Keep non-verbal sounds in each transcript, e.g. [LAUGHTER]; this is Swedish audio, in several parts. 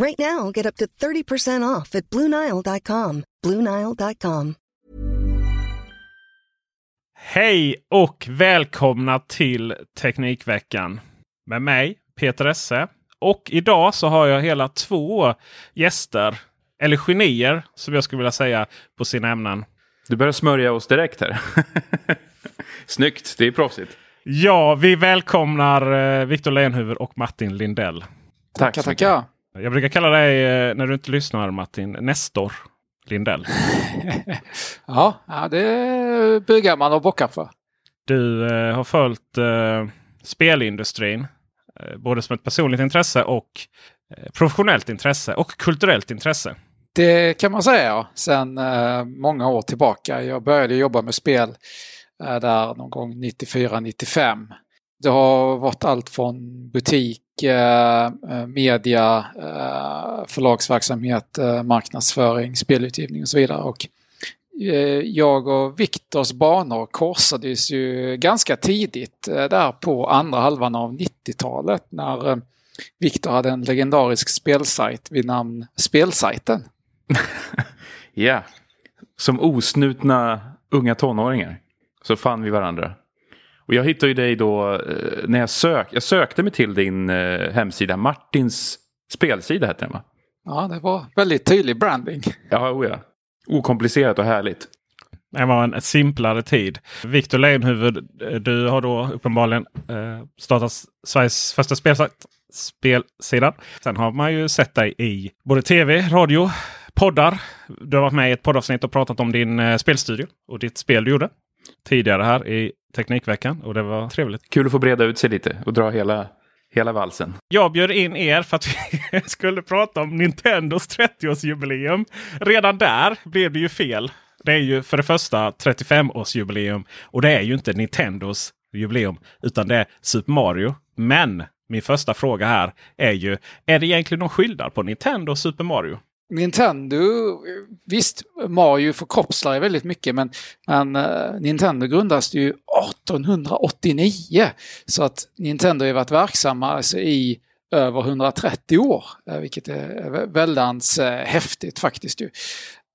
Right now, get up to 30% off at BlueNile.com. BlueNile.com. Hej och välkomna till Teknikveckan med mig Peter Esse. Och idag så har jag hela två gäster, eller genier som jag skulle vilja säga, på sina ämnen. Du börjar smörja oss direkt här. [LAUGHS] Snyggt, det är proffsigt. Ja, vi välkomnar eh, Viktor Lenhuvud och Martin Lindell. Tack Tackar, tackar. Jag brukar kalla dig, eh, när du inte lyssnar Martin, Nestor Lindell. [LAUGHS] Ja, ja, det bugar man och bockar för. Du eh, har följt eh, spelindustrin eh, både som ett personligt intresse och professionellt intresse och kulturellt intresse. Det kan man säga sen eh, många år tillbaka. Jag började jobba med spel där någon gång 94-95. Det har varit allt från butik, Eh, eh, media, eh, förlagsverksamhet, marknadsföring, spelutgivning och så vidare. Och jag och Viktors banor korsades ju ganska tidigt där på andra halvan av 90-talet när Viktor hade en legendarisk spelsajt vid namn Spelsajten. [LAUGHS] Ja, som osnutna unga tonåringar så fann vi varandra. Och jag hittade ju dig då eh, när jag, sök, jag sökte mig till din eh, hemsida. Martins spelsida hette den va? Ja, det var väldigt tydlig branding. Ja, oh ja. Okomplicerat och härligt. Det var en simplare tid. Viktor Lenhuvud, eh, du har då uppenbarligen startat Sveriges första spelsajt, spelsidan. Sen har man ju sett dig i både tv, radio, poddar. Du har varit med i ett poddavsnitt och pratat om din spelstudio och ditt spel du gjorde tidigare här i Teknikveckan. Och det var trevligt. Kul att få breda ut sig lite och dra hela, hela valsen. Jag bjöd in er för att vi [LAUGHS] skulle prata om Nintendos 30-årsjubileum. Redan där blev det ju fel. Det är ju för det första 35-årsjubileum och det är ju inte Nintendos jubileum utan det är Super Mario. Men min första fråga här är ju, är det egentligen någon skillnad på Nintendo och Super Mario? Nintendo, visst, Mario förkroppslar ju väldigt mycket men, men uh, Nintendo grundas ju 1889. Så att Nintendo har varit verksamma alltså, i över 130 år, eh, vilket är väldans väldigt eh, häftigt faktiskt. Ju.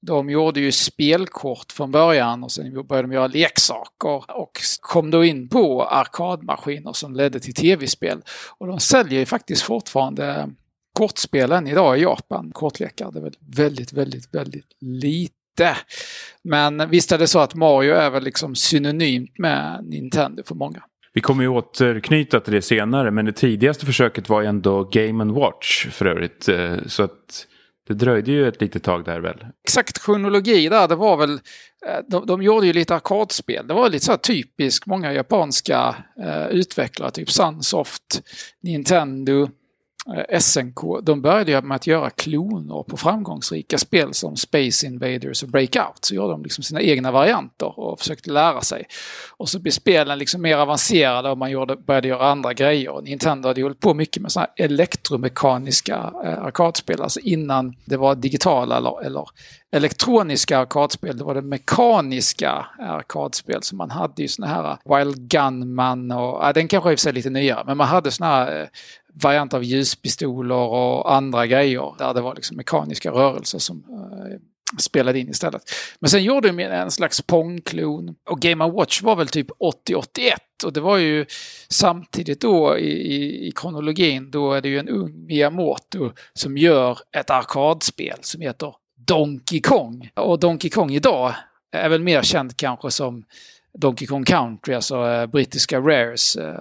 De gjorde ju spelkort från början och sen började de göra leksaker och kom då in på arkadmaskiner som ledde till tv-spel. Och de säljer ju faktiskt fortfarande kortspelen idag i Japan, kortlekar. Det är väl väldigt, väldigt, väldigt lite. Men visst är det så att Mario är väl liksom synonymt med Nintendo för många. Vi kommer ju återknyta till det senare men det tidigaste försöket var ändå Game Watch för övrigt. eh, Så att det dröjde ju ett litet tag där väl. Exakt kronologi där, det var väl, eh, de, de gjorde ju lite arkadspel. Det var lite så här typiskt många japanska eh, utvecklare, typ Sunsoft, Nintendo. Eh, SNK, de började med att göra kloner på framgångsrika spel som Space Invaders och Breakout. Så gjorde de liksom sina egna varianter och försökte lära sig. Och så blev spelen liksom mer avancerade och man gjorde, började göra andra grejer. Nintendo hade hållit på mycket med sådana här elektromekaniska eh, arkadspel, alltså innan det var digitala eller, eller elektroniska arkadspel, det var det mekaniska eh, arkadspel. Så man hade ju såna här Wild Gunman och, ja, den kanske är i och för sig lite nyare, men man hade såna här eh, varianter av ljuspistoler och andra grejer där det var liksom mekaniska rörelser som eh, spelade in istället. Men sen gjorde de en slags Pong-klon. Och Game Watch var väl typ 80-81. Och det var ju samtidigt då i, i, i, kronologin, då är det ju en ung Miyamoto som gör ett arkadspel som heter Donkey Kong. Och Donkey Kong idag är väl mer känd kanske som Donkey Kong Country, alltså eh, brittiska Rares, eh,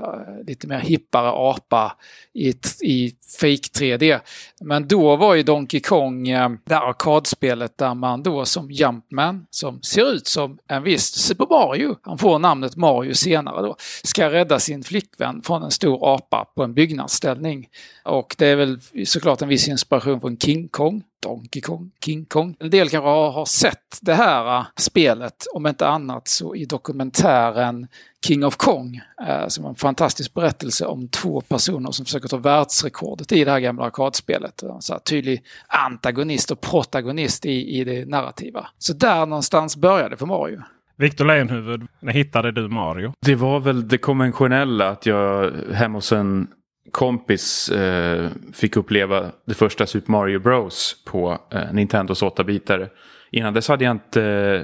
lite mer hippare apa i, i fake 3D. Men då var ju Donkey Kong eh, det arkadspelet där man då som Jumpman, som ser ut som en viss Super Mario, han får namnet Mario senare då, ska rädda sin flickvän från en stor apa på en byggnadsställning. Och det är väl såklart en viss inspiration från King Kong. Donkey Kong, King Kong. En del kanske har, har sett det här uh, spelet, om inte annat så i dokumentären King of Kong, uh, som är en fantastisk berättelse om två personer som försöker ta världsrekordet i det här gamla arkadspelet. Så här, tydlig antagonist och protagonist i, i det narrativa. Så där någonstans började för Mario. Viktor Lejonhuvud, när hittade du Mario? Det var väl det konventionella att jag hemma hos en kompis eh, fick uppleva det första Super Mario Bros på eh, Nintendos 8-bitare. Innan dess hade jag inte eh,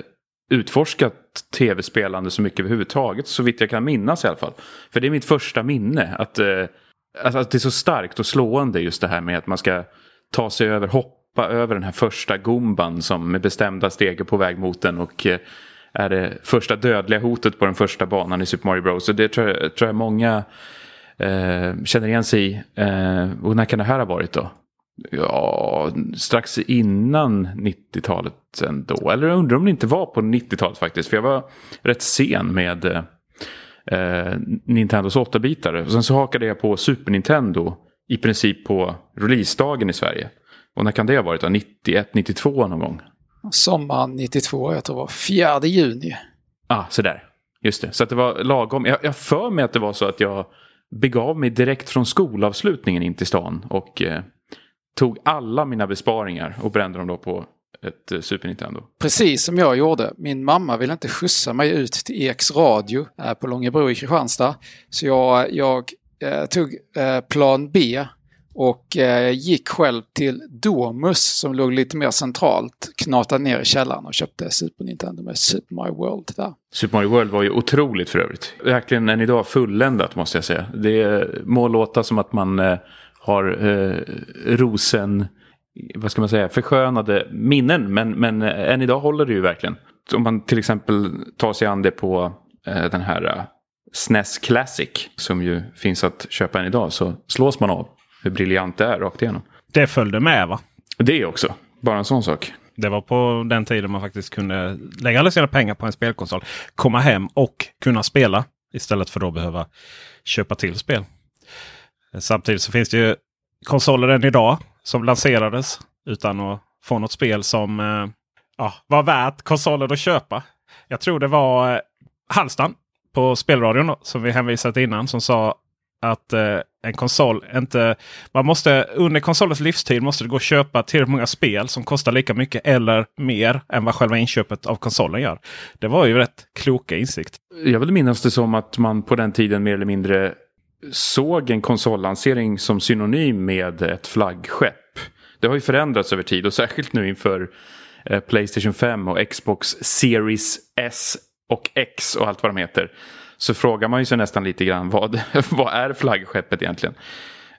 utforskat tv-spelande så mycket överhuvudtaget. Så vitt jag kan minnas i alla fall. För det är mitt första minne. Att, eh, alltså, att det är så starkt och slående just det här med att man ska ta sig över, hoppa över den här första gumban som med bestämda steg är på väg mot den. Och eh, är det första dödliga hotet på den första banan i Super Mario Bros. Så det tror jag, tror jag många eh, känner igen sig i. Eh, och när kan det här ha varit då? Ja, strax innan 90-talet ändå. Eller jag undrar om det inte var på 90-talet faktiskt. För jag var rätt sen med eh, Nintendos 8-bitare. Sen så hakade jag på Super Nintendo i princip på releasedagen i Sverige. Och när kan det ha varit då? 91, 92 någon gång? Sommaren 92, jag tror det var 4 juni. Ja, ah, sådär. Just det. Så att det var lagom. Jag, jag för mig att det var så att jag begav mig direkt från skolavslutningen in till stan och eh, tog alla mina besparingar och brände dem då på ett eh, Super Nintendo. Precis som jag gjorde. Min mamma ville inte skjutsa mig ut till Eks radio eh, på Långebro i Kristianstad. Så jag, jag eh, tog eh, plan B och eh, gick själv till Domus som låg lite mer centralt, knatade ner i källaren och köpte Super Nintendo med Super Mario World där. Super Mario World var ju otroligt för övrigt. Verkligen än idag fulländat måste jag säga. Det må låta som att man eh, har eh, rosen, vad ska man säga, förskönade minnen. Men, men eh, än idag håller det ju verkligen. Om man till exempel tar sig an det på eh, den här eh, uh, SNES Classic som ju finns att köpa än idag så slås man av hur briljant det är rakt igenom. Det följde med va? Det också. Bara en sån sak. Det var på den tiden man faktiskt kunde lägga alla sina pengar på en spelkonsol. Komma hem och kunna spela. Istället för att behöva köpa till spel. Samtidigt så finns det ju konsoler än idag som lanserades utan att få något spel som eh, ja, var värt konsolen att köpa. Jag tror det var eh, Hallstan på spelradion som vi hänvisat innan som sa att eh, en konsol inte... Man måste, under konsolens livstid måste det gå att köpa tillräckligt många spel som kostar lika mycket eller mer än vad själva inköpet av konsolen gör. Det var ju rätt kloka insikt. Jag vill minnas det som att man på den tiden mer eller mindre såg en konsollansering som synonym med ett flaggskepp. Det har ju förändrats över tid och särskilt nu inför eh, Playstation 5 och Xbox Series S och X och allt vad de heter så frågar man ju sig nästan lite grann vad, [LAUGHS] vad är flaggskeppet egentligen?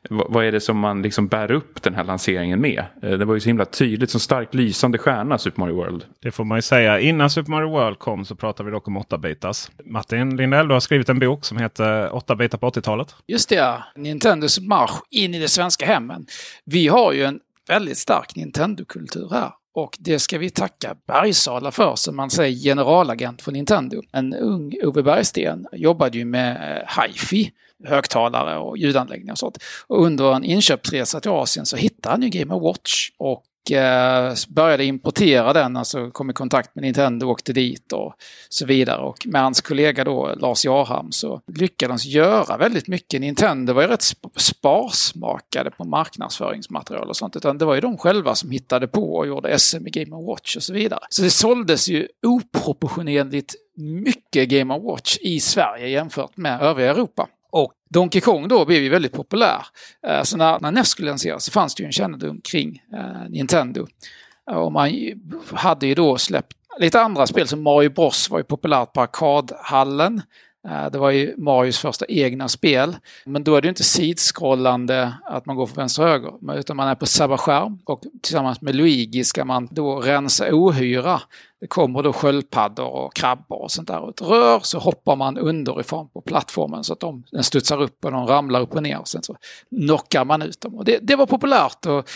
vad är det som man liksom bär upp den här lanseringen med? Eh, det var ju så himla tydligt, som starkt lysande stjärna Super Mario World. Det får man ju säga. Innan Super Mario World kom så pratade vi dock om 8-bitars. Martin Lindell, du har skrivit en bok som heter 8-bitar på 80-talet. Just det, Nintendos marsch in i de svenska hemmen. Vi har ju en väldigt stark Nintendo-kultur här. Och det ska vi tacka Bergsala för, som man säger generalagent för Nintendo. En ung Ove Bergsten jobbade ju med eh, hifi högtalare och ljudanläggningar och sånt. Och under en inköpsresa till Asien så hittade han ju Game Watch och eh, började importera den, alltså kom i kontakt med Nintendo, åkte dit och så vidare. Och med hans kollega då, Lars Jarham, så lyckades göra väldigt mycket. Nintendo var ju rätt sparsmakade på marknadsföringsmaterial och sånt, utan det var ju de själva som hittade på och gjorde SM i Game Watch och så vidare. Så det såldes ju oproportionerligt mycket Game Watch i Sverige jämfört med övriga Europa. Och Donkey Kong då blev ju väldigt populär. Eh, så när, när NES skulle lanseras så fanns det ju en kännedom kring eh, Nintendo. Eh, och man hade ju då släppt lite andra spel som Mario Bros var ju populärt på arkadhallen. Eh, det var ju Marios första egna spel. Men då är det ju inte sidskrollande att man går från vänster och höger, utan man är på samma skärm och tillsammans med Luigi ska man då rensa ohyra det kommer då sköldpaddor och krabbor och sånt där. Och ett rör så hoppar man underifrån på plattformen så att de, den studsar upp och de ramlar upp och ner. Och sen så knockar man ut dem. Och det, det var populärt och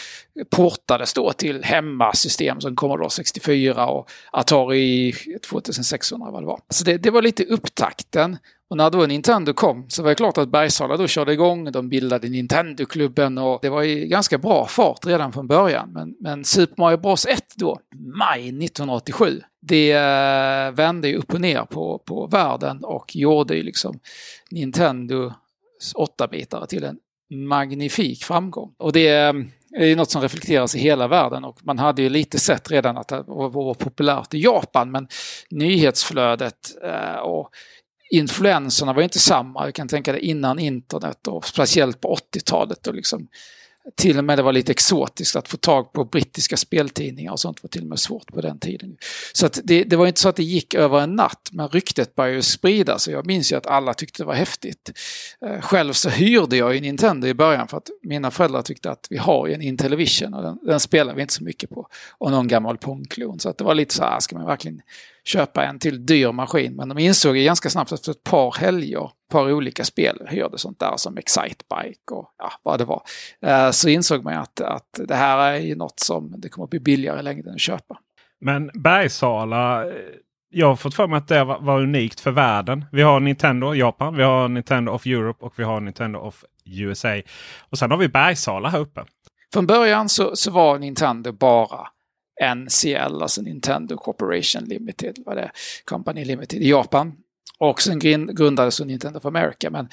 portades då till hemmasystem som Commodore 64 och Atari 2600 vad det var. Så det, det var lite upptakten. Och när då Nintendo kom så var det klart att Bergsala då körde igång, de bildade Nintendo-klubben och det var i ganska bra fart redan från början. Men, men Super Mario Bros 1 då, maj 1987, det eh, vände ju upp och ner på, på världen och gjorde ju liksom Nintendo 8-bitare till en magnifik framgång. Och det eh, är ju något som reflekteras i hela världen och man hade ju lite sett redan att det var populärt i Japan men nyhetsflödet eh, och influenserna var inte samma. Jag kan tänka dig innan internet och speciellt på 80-talet. Och liksom, till och med det var lite exotiskt att få tag på brittiska speltidningar och sånt var till och med svårt på den tiden. Så att det, det var inte så att det gick över en natt, men ryktet började spridas och jag minns ju att alla tyckte det var häftigt. Eh, själv så hyrde jag ju Nintendo i början för att mina föräldrar tyckte att vi har ju en Intellivision och den, den spelar vi inte så mycket på. Och någon gammal Pongklon. Så att det var lite så här, ah, ska man verkligen köpa en till dyr maskin. Men de insåg ju ganska snabbt efter ett par helger, ett par olika spel, hörde sånt där som Excitebike och ja, vad det var. Eh, så insåg man att, att det här är ju något som det kommer att bli billigare i längden att köpa. Men Bergsala, eh, jag har fått för mig att det var, var unikt för världen. Vi har Nintendo Japan, vi har Nintendo of Europe och vi har Nintendo of USA. Och sen har vi Bergsala här uppe. Från början så, så var Nintendo bara NCL, alltså Nintendo Corporation Limited, var det Company Limited i Japan. Och sen grundades Nintendo of America. Men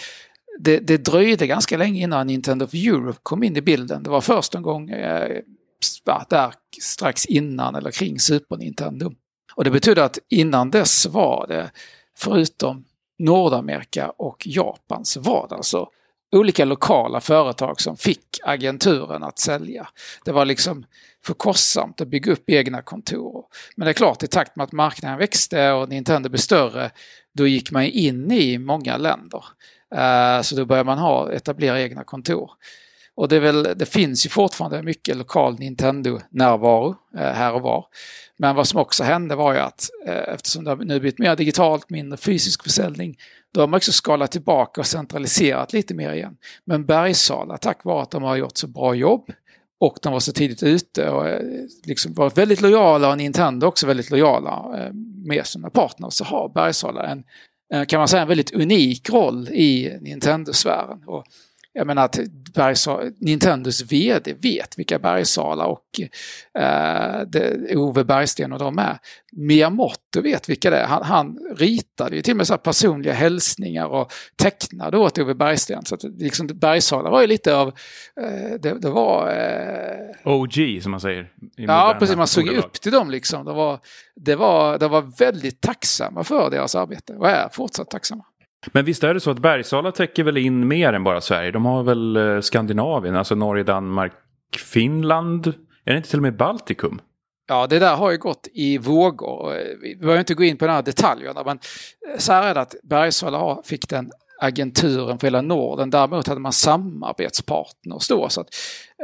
det, det dröjde ganska länge innan Nintendo of Europe kom in i bilden. Det var först en gång eh, där strax innan eller kring Super Nintendo. Och det betyder att innan dess var det, förutom Nordamerika och Japan, så var det alltså olika lokala företag som fick agenturen att sälja. Det var liksom för kostsamt att bygga upp egna kontor. Men det är klart, i takt med att marknaden växte och Nintendo blev större, då gick man in i många länder. Eh, så då började man ha, etablera egna kontor. Och det, väl, det finns ju fortfarande mycket lokal Nintendo-närvaro eh, här och var. Men vad som också hände var ju att eh, eftersom det nu blivit mer digitalt, mindre fysisk försäljning, då har man också skalat tillbaka och centraliserat lite mer igen. Men Bergsala, tack vare att de har gjort så bra jobb, och de var så tidigt ute och eh, liksom var väldigt lojala och Nintendo också väldigt lojala eh, med sina partners. Så har Bergsala en, eh, kan man säga, en väldigt unik roll i Nintendo-sfären. Jag menar att Bergsala, Nintendos VD vet vilka Bergsala och eh, det, Ove Bergsten och de är. Miyamoto vet vilka det är. Han, han ritade ju till och med så personliga hälsningar och tecknade åt Ove Bergsten. Så att liksom Bergsala var ju lite av, eh, det, det, var... Eh, OG som man säger. Ja, precis. Man såg upp till dem liksom. Det var, det, var, det var väldigt tacksamma för deras arbete och är fortsatt tacksamma. Men visst är det så att Bergsala täcker väl in mer än bara Sverige? De har väl eh, Skandinavien, alltså Norge, Danmark, Finland? Är det inte till och med Baltikum? Ja, det där har ju gått i vågor. Vi behöver inte gå in på de här detaljerna, men eh, så här är det att Bergsala fick den agenturen för hela Norden. Däremot hade man samarbetspartners då. Så att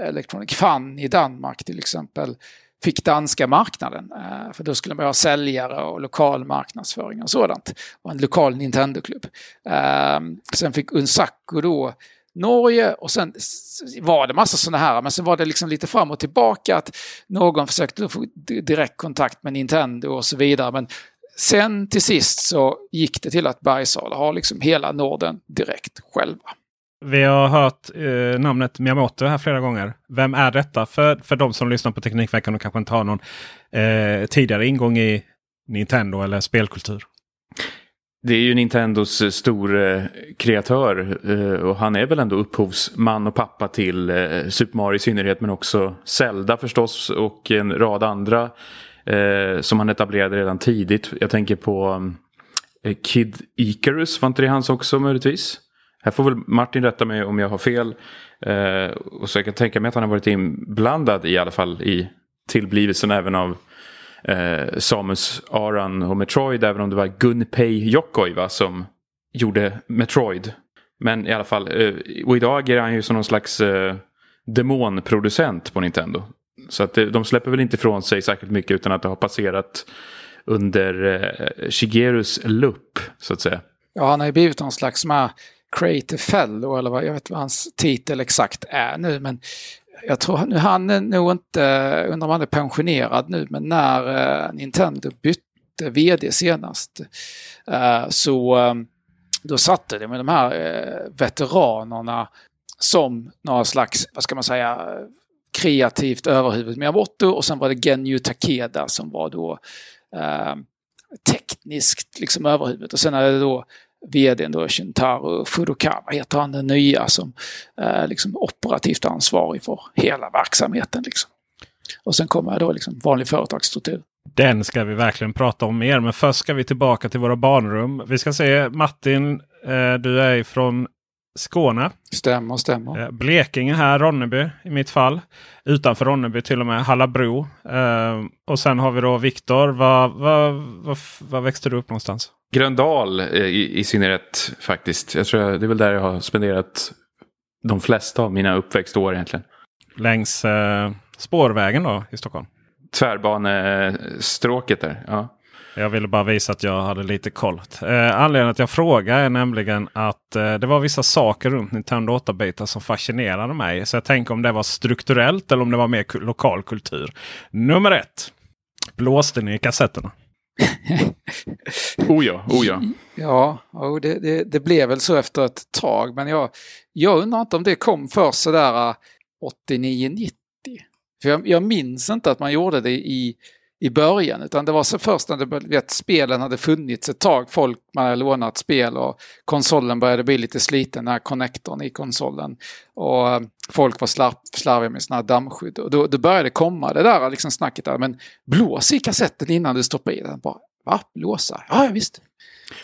eh, Electronic Fun i Danmark till exempel fick danska marknaden. Eh, för då skulle man ha säljare och lokal marknadsföring och sådant. Och en lokal Nintendo-klubb. Ehm, sen fick Unsaku då Norge och sen var det massa sådana här, men sen var det liksom lite fram och tillbaka att någon försökte få direktkontakt med Nintendo och så vidare. Men sen till sist så gick det till att Bergsala har liksom hela Norden direkt själva. Vi har hört eh, namnet Miyamoto här flera gånger. Vem är detta för, för de som lyssnar på Teknikveckan och kanske inte har någon eh, tidigare ingång i Nintendo eller spelkultur? Det är ju Nintendos eh, stor eh, kreatör eh, och han är väl ändå upphovsman och pappa till Super Mario i synnerhet men också Zelda förstås och en rad andra som han etablerade redan tidigt. Jag tänker på mm, Kid Icarus, var inte det hans också möjligtvis? Här får väl Martin rätta mig om jag har fel. Eh, och så jag kan tänka mig att han har varit inblandad i alla fall i tillblivelsen även av eh, Samus Aran och Metroid. Även om det var Gunpei Yokoi va, som gjorde Metroid. Men i alla fall, eh, och idag agerar han ju som någon slags eh, demonproducent på Nintendo. Så att det, de släpper väl inte ifrån sig särskilt mycket utan att det har passerat under eh, Shigerus lupp så att säga. Ja, han har ju blivit någon slags med creative fellow eller vad jag vet vad hans titel exakt är nu. Men jag tror nu han är nog inte, undrar om han är pensionerad nu, men när uh, Nintendo bytte vd senast uh, så ehm, då satte de med de här uh, veteranerna som några slags, vad ska man säga, kreativt överhuvud Miyamoto och sen var det Genyu Takeda som var då ehm, tekniskt liksom överhuvud. Och sen är det då vdn då, Shintaro Furukawa heter han, den nya som är liksom operativt ansvarig för hela verksamheten. Liksom. Och sen kommer då liksom vanlig företagsstruktur. Den ska vi verkligen prata om mer. Men först ska vi tillbaka till våra barnrum. Vi ska se Martin, eh, du är från Skåne. Stämmer, stämmer. Eh, Blekinge här, Ronneby i mitt fall. Utanför Ronneby till och med Hallabro. Eh, och sen har vi då Viktor. Var, var, var, var växte du upp någonstans? Gröndal i, i synnerhet faktiskt. Jag tror jag, det är väl där jag har spenderat de flesta av mina uppväxtår egentligen. Längs eh, spårvägen då i Stockholm? Tvärbanestråket där, ja. Jag ville bara visa att jag hade lite koll. Eh, anledningen att jag frågar är nämligen att eh, det var vissa saker runt Nintendo 8-bitar som fascinerade mig. Så jag tänker om det var strukturellt eller om det var mer lokal kultur. Nummer ett. Blåste ni i kassetterna? [LAUGHS] oh ja, oh ja. Ja, oh, det, det, det, blev väl så efter ett tag. Men jag, jag undrar inte om det kom först sådär äh, 89-90. För jag, jag minns inte att man gjorde det i i början utan det var så först när det, vet, spelen hade funnits ett tag, folk man hade lånat spel och konsolen började bli lite sliten, den här connectorn i konsolen. Och eh, folk var slarv, slarviga med sina dammskydd och då, då började komma det där liksom snacket där, men blås i kassetten innan du stoppar i den. Bara, Va? Blåsa? Ja, visst.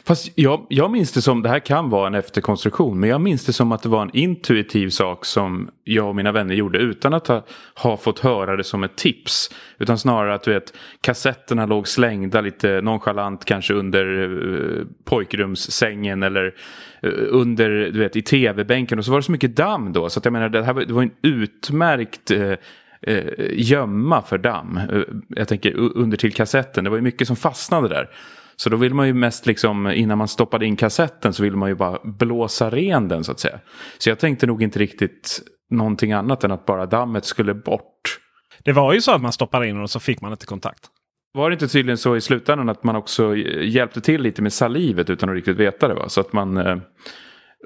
Fast jag, jag minns det som, det här kan vara en efterkonstruktion, men jag minns det som att det var en intuitiv sak som jag och mina vänner gjorde utan att ha, ha fått höra det som ett tips. Utan snarare att du vet, kassetterna låg slängda lite nonchalant kanske under uh, pojkrumssängen eller uh, under, du vet, i tv-bänken. Och så var det så mycket damm då, så att jag menar, det här var, det var en utmärkt uh, eh, gömma för damm. Jag tänker under till kassetten, det var ju mycket som fastnade där. Så då vill man ju mest liksom, innan man stoppade in kassetten så vill man ju bara blåsa ren den så att säga. Så jag tänkte nog inte riktigt någonting annat än att bara dammet skulle bort. Det var ju så att man stoppade in och så fick man inte kontakt. Var det inte tydligen så i slutändan att man också hjälpte till lite med salivet utan att riktigt veta det? Va? Så att man eh,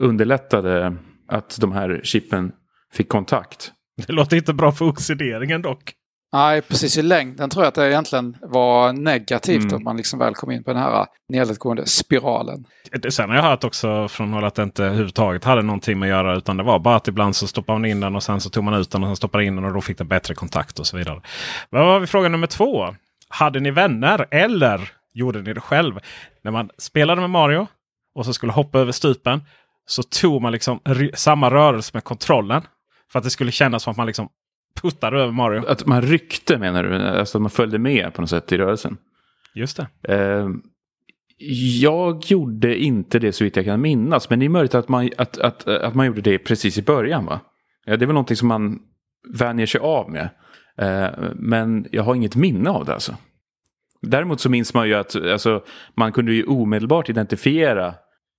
underlättade att de här chippen fick kontakt. Det låter inte bra för oxideringen dock. Nej, precis i längden tror jag att det egentligen var negativt mm. att man liksom väl kom in på den här nedåtgående spiralen. Sen har jag hört också från håll att det inte överhuvudtaget hade någonting med att göra utan det var bara att ibland så stoppade man in den och sen så tog man ut den och sen stoppade in den och då fick den bättre kontakt och så vidare. Vad var vi fråga nummer två? Hade ni vänner eller gjorde ni det själv? När man spelade med Mario och så skulle hoppa över stupen så tog man liksom samma rörelse med kontrollen. För att det skulle kännas som att man liksom puttade över Mario. Att man ryckte menar du? Alltså att man följde med på något sätt i rörelsen? Just det. Uh, jag gjorde inte det så vitt jag kan minnas. Men det är möjligt att man, att, att, att man gjorde det precis i början. va? Ja, det är väl någonting som man vänjer sig av med. Uh, men jag har inget minne av det alltså. Däremot så minns man ju att alltså, man kunde ju omedelbart identifiera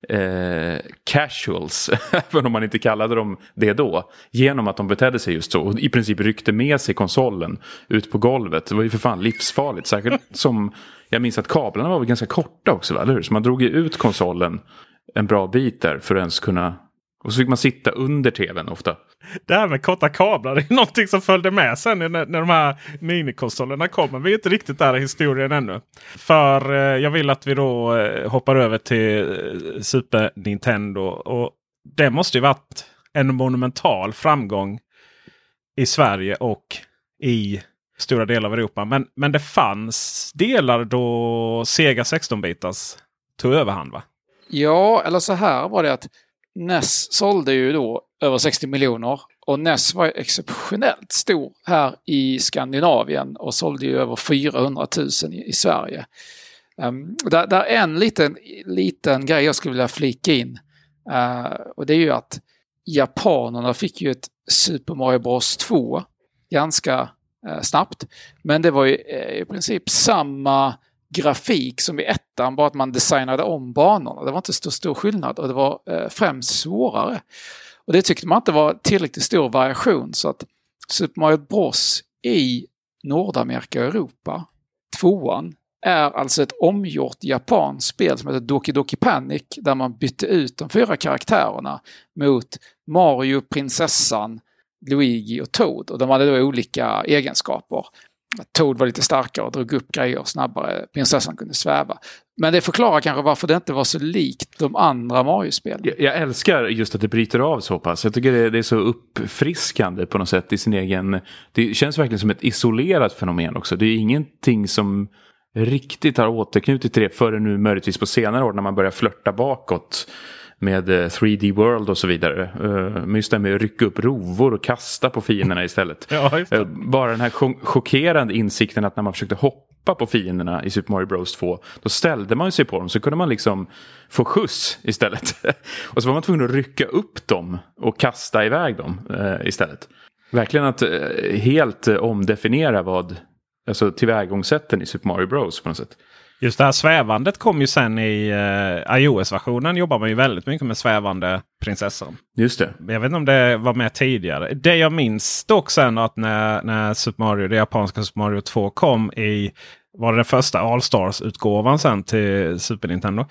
eh, casuals, [LAUGHS] även om man inte kallade dem det då, genom att de betedde sig just så och i princip ryckte med sig konsolen ut på golvet. Det var ju för fan livsfarligt, särskilt [LAUGHS] som jag minns att kablarna var väl ganska korta också, va? eller hur? Så man drog ju ut konsolen en bra bit där för att ens kunna... Och så fick man sitta under tvn ofta. Det här med korta kablar [LAUGHS] är någonting som följde med sen när, när de här minikonsolerna kom. Men vi är inte riktigt där i historien ännu. För eh, jag vill att vi då eh, hoppar över till eh, Super Nintendo. Och det måste ju varit en monumental framgång i Sverige och i stora delar av Europa. Men, men det fanns delar då Sega 16-bitars tog överhand va? Ja, eller så här var det att Ness sålde ju då över 60 miljoner och Ness var exceptionellt stor här i Skandinavien och sålde ju över 400 000 i, i Sverige. Um, där, där är en liten, liten grej jag skulle vilja flika in. Uh, och det är ju att japanerna fick ju ett Super Mario Bros 2 ganska uh, snabbt. Men det var ju uh, i princip samma grafik som i ettan, bara att man designade om banorna. Det var inte så stor skillnad och det var eh, främst svårare. Och det tyckte man inte var tillräckligt stor variation så att Super Mario Bros i Nordamerika och Europa, tvåan, är alltså ett omgjort japanskt spel som heter Doki Doki Panic där man bytte ut de fyra karaktärerna mot Mario, prinsessan, Luigi och Toad och de hade då olika egenskaper. Toad var lite starkare och drog upp grejer snabbare. Prinsessan kunde sväva. Men det förklarar kanske varför det inte var så likt de andra Mario-spelen. Jag, jag, älskar just att det bryter av så pass. Jag tycker det, det, är så uppfriskande på något sätt i sin egen... Det känns verkligen som ett isolerat fenomen också. Det är ingenting som riktigt har återknutit till det förrän nu möjligtvis på senare år när man börjar flörta bakåt med 3D eh, World och så vidare. Eh, men just det med att rycka upp rovor och kasta på fienderna istället. [LAUGHS] ja, eh, Bara den här chockerande insikten att när man försökte hoppa på fienderna i Super Mario Bros 2 då ställde man sig på dem så kunde man liksom få skjuts istället. [LAUGHS] och så var man tvungen att rycka upp dem och kasta iväg dem istället. Verkligen att helt omdefiniera vad alltså tillvägagångssätten i Super Mario Bros på något sätt. Just det här svävandet kom ju sen i uh, iOS-versionen. jobbar man ju väldigt mycket med svävande prinsessan. Just det. Jag vet inte om det var med tidigare. Det jag minns dock sen att när, när Super Mario, det japanska Super Mario 2 kom i var det den första All-Stars-utgåvan sen till Super Nintendo.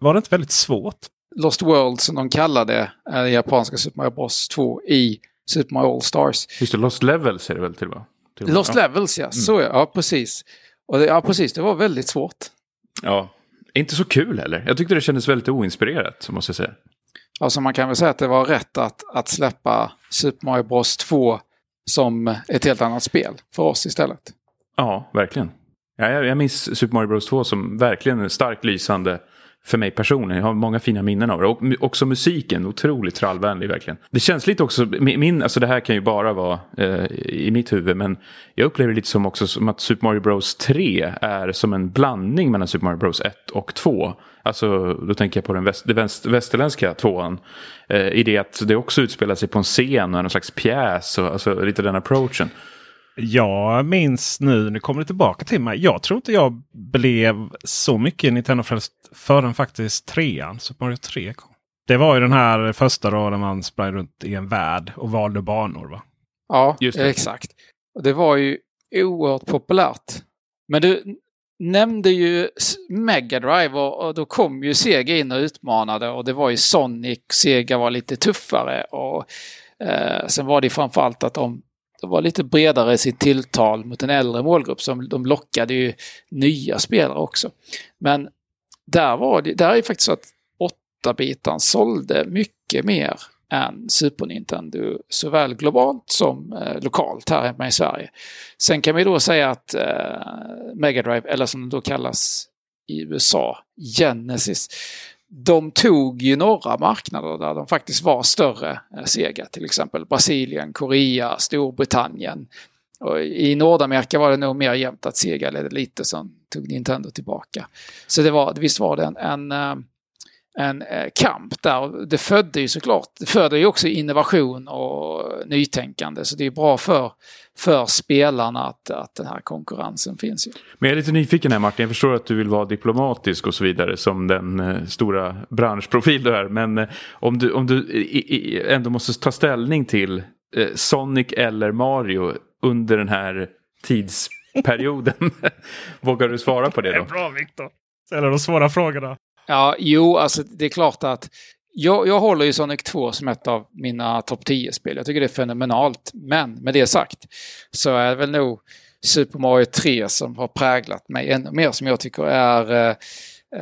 Var det inte väldigt svårt? Lost World som de kallade det japanska Super Mario Bros 2 i Super Mario All-Stars. Just det, Lost Levels är det väl till va? Lost ja. Levels ja, mm. så ja, ja precis. Och det, ja, precis, det var väldigt svårt. Ja, inte så kul heller. Jag tyckte det kändes väldigt oinspirerat, måste jag säga. Alltså man kan väl säga att det var rätt att, att släppa Super Mario Bros 2 som ett helt annat spel för oss istället. Ja, verkligen. Ja, jag, jag minns Super Mario Bros 2 som verkligen en starkt lysande för mig personligen. Jag har många fina minnen av det. Och också musiken, otroligt trallvänlig verkligen. Det känns lite också, min, alltså det här kan ju bara vara eh, i mitt huvud, men jag upplever det lite som också som att Super Mario Bros 3 är som en blandning mellan Super Mario Bros 1 och 2. Alltså, då tänker jag på den väst, väst, västerländska tvåan. Eh, I det att det också utspelar sig på en scen och en slags pjäs, och, alltså lite den approachen. Jag minns nu, nu kommer det tillbaka till mig. Jag tror inte jag blev så mycket Nintendo-frälst förrän faktiskt trean, Super Mario 3 kom. Det var ju den här första då där man sprang runt i en värld och valde banor va? Ja, Just det. exakt. Det var ju oerhört populärt. Men du nämnde ju Mega Drive och, och, då kom ju Sega in och utmanade och det var ju Sonic, Sega var lite tuffare och eh, sen var det framförallt att de de var lite bredare i sitt tilltal mot en äldre målgrupp som de lockade ju nya spelare också. Men där var det, där är det faktiskt så att 8-bitaren sålde mycket mer än Super Nintendo såväl globalt som eh, lokalt här hemma i Sverige. Sen kan vi då säga att eh, Mega Drive, eller som det då kallas i USA, Genesis, de tog ju några marknader där de faktiskt var större än Sega, till exempel Brasilien, Korea, Storbritannien. Och I Nordamerika var det nog mer jämnt att Sega ledde lite, sen tog Nintendo tillbaka. Så det var, visst var det en, en, eh, en eh, kamp där. Det födde ju såklart, det föder ju också innovation och nytänkande. Så det är bra för, för spelarna att, att den här konkurrensen finns. Ju. Men jag är lite nyfiken här Martin, jag förstår att du vill vara diplomatisk och så vidare som den eh, stora branschprofil du är. Men eh, om du, om du ändå måste ta ställning till Sonic eller Mario under den här tidsperioden. [LAUGHS] Vågar du svara på det då? Det är bra Viktor. Ställer de svåra frågorna. Ja, jo, alltså det är klart att jag, jag håller ju Sonic 2 som ett av mina topp 10-spel. Jag tycker det är fenomenalt. Men med det sagt så är det väl nog Super Mario 3 som har präglat mig ännu mer som jag tycker är eh,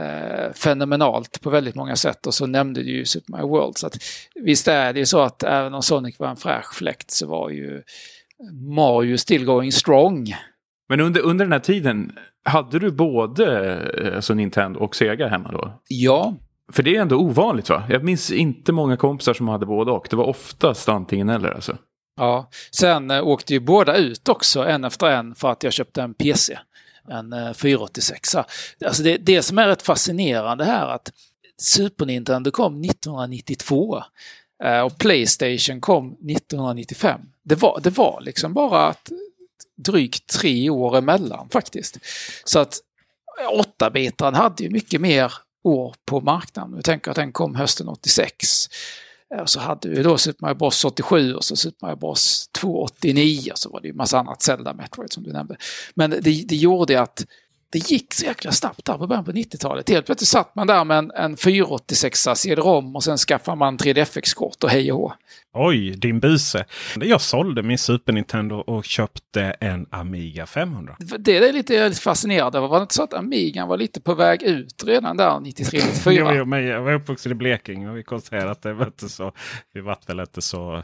eh, fenomenalt på väldigt många sätt. Och så nämnde du ju Super Mario World. Så att, visst är det ju så att även om Sonic var en fräsch fläkt så var ju Mario still going strong. Men under, under den här tiden, hade du både eh, alltså Nintendo och Sega hemma då? Ja. För det är ändå ovanligt va? Jag minns inte många kompisar som hade både och. Det var oftast antingen eller alltså. Ja, sen eh, åkte ju båda ut också en efter en för att jag köpte en PC. En eh, 486. Alltså det, det som är rätt fascinerande här att Super Nintendo kom 1992 eh, och Playstation kom 1995. Det var, det var liksom bara att drygt tre år emellan faktiskt. Så att 8-bitaren hade ju mycket mer år på marknaden. Jag tänker att den kom hösten 86. Så hade vi då Super Mario Bros 87 och så Super Mario Bros 289 och så var det ju massa annat Zelda Metroid som du nämnde. Men det, det gjorde att det gick så jäkla snabbt där på början på 90-talet. Helt plötsligt satt man där med en, en 486 CD-ROM och sen skaffade man 3DFX-kort och hej och hå. Oj, din buse. Jag sålde min Super Nintendo och köpte en Amiga 500. Det är lite fascinerande. Var det inte så att Amigan var lite på väg ut redan där 93-94? [LAUGHS] jo, jo, men jag var uppvuxen i Blekinge och vi konstaterade att det var inte så. Vi var väl inte så eh,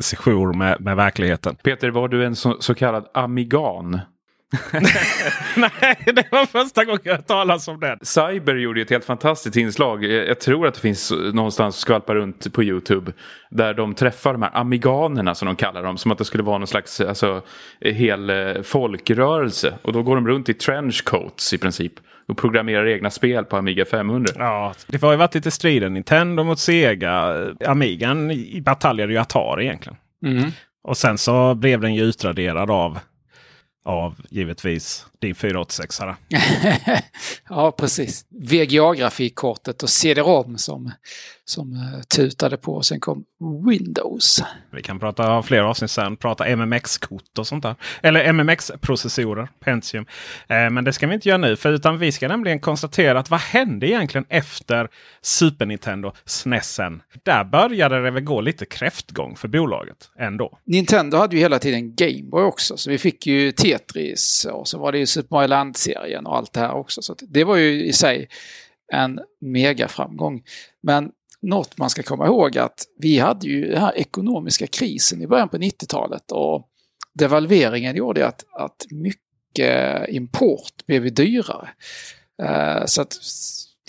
sejour med, med verkligheten. Peter, var du en så, så kallad amigan? [LAUGHS] Nej, det var första gången jag talas om den. Cyber gjorde ett helt fantastiskt inslag. Jag tror att det finns någonstans skvalpa runt på YouTube. Där de träffar de här amiganerna som de kallar dem. Som att det skulle vara någon slags alltså, hel eh, folkrörelse. Och då går de runt i trenchcoats i princip. Och programmerar egna spel på Amiga 500. Ja, det har ju varit lite strider. Nintendo mot Sega. Amigan bataljade ju Atari egentligen. Mm. Och sen så blev den ju utraderad av av givetvis din 486. [LAUGHS] ja, precis. VGA-grafikkortet och CD-ROM som, som uh, tutade på. Sen kom Windows. Vi kan prata fler avsnitt sen. Prata MMX-kort och sånt där. Eller MMX-processorer, Pentium. Eh, men det ska vi inte göra nu. För utan vi ska nämligen konstatera att vad hände egentligen efter Super Nintendo, SNESen? Där började det väl gå lite kräftgång för bolaget ändå. Nintendo hade ju hela tiden Gameboy också. Så vi fick ju Tetris och så var det ju Super Mario Land-serien och allt det här också. Så det var ju i sig en megaframgång. Men något man ska komma ihåg att vi hade ju den här ekonomiska krisen i början på 90-talet och devalveringen gjorde att, att mycket import blev dyrare. Eh, så att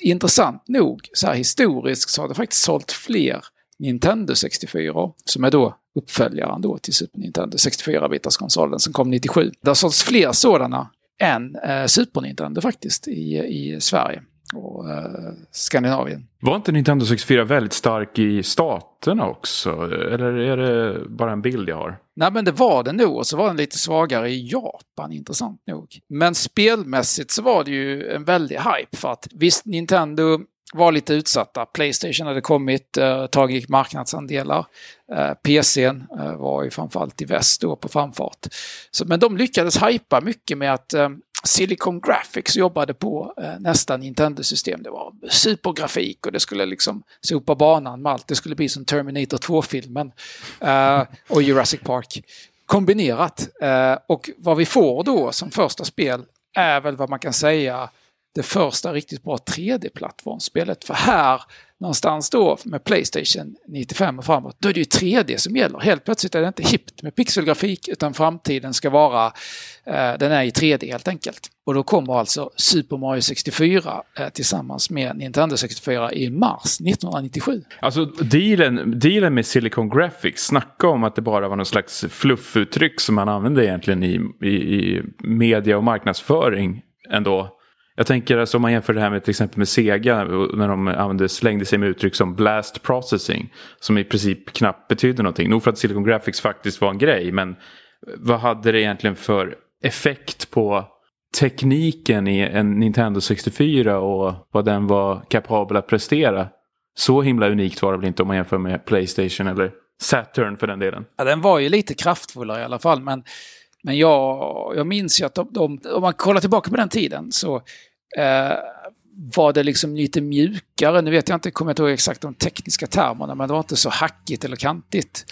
intressant nog, så här historiskt, så har det faktiskt sålt fler Nintendo 64 som är då uppföljaren då till Super Nintendo 64-bitarskonsolen som kom 97. Det har sålts fler sådana än eh, Super Nintendo faktiskt i, i Sverige och eh, Skandinavien. Var inte Nintendo 64 väldigt stark i staterna också? Eller är det bara en bild jag har? Nej men det var den nog och så var den lite svagare i Japan intressant nog. Men spelmässigt så var det ju en väldig hype för att visst Nintendo var lite utsatta. Playstation hade kommit, eh, tagit marknadsandelar. Eh, PCn eh, var ju framförallt i väst då på framfart. Så, men de lyckades hypa mycket med att eh, Silicon Graphics jobbade på eh, nästa Nintendo-system. Det var supergrafik och det skulle liksom sopa banan med allt. Det skulle bli som Terminator 2-filmen eh, och Jurassic Park kombinerat. Eh, och vad vi får då som första spel är väl vad man kan säga det första riktigt bra 3D-plattformsspelet. För här någonstans då med Playstation 95 och framåt, då är det ju 3D som gäller. Helt plötsligt är det inte hippt med pixelgrafik utan framtiden ska vara, eh, den är i 3D helt enkelt. Och då kommer alltså Super Mario 64 eh, tillsammans med Nintendo 64 i mars 1997. Alltså dealen, dealen med Silicon Graphics, snacka om att det bara var någon slags fluffuttryck som man använde egentligen i, i, i media och marknadsföring ändå. Jag tänker alltså om man jämför det här med till exempel med Sega när de använde, slängde sig med uttryck som blast processing. Som i princip knappt betyder någonting. Nog för att Silicon Graphics faktiskt var en grej men vad hade det egentligen för effekt på tekniken i en Nintendo 64 och vad den var kapabel att prestera? Så himla unikt var det väl inte om man jämför med Playstation eller Saturn för den delen. Ja, den var ju lite kraftfullare i alla fall. Men, men jag, jag minns ju att de, de, om man kollar tillbaka på den tiden så eh, var det liksom lite mjukare. Nu vet jag inte, kommer jag inte ihåg exakt de tekniska termerna, men det var inte så hackigt eller kantigt.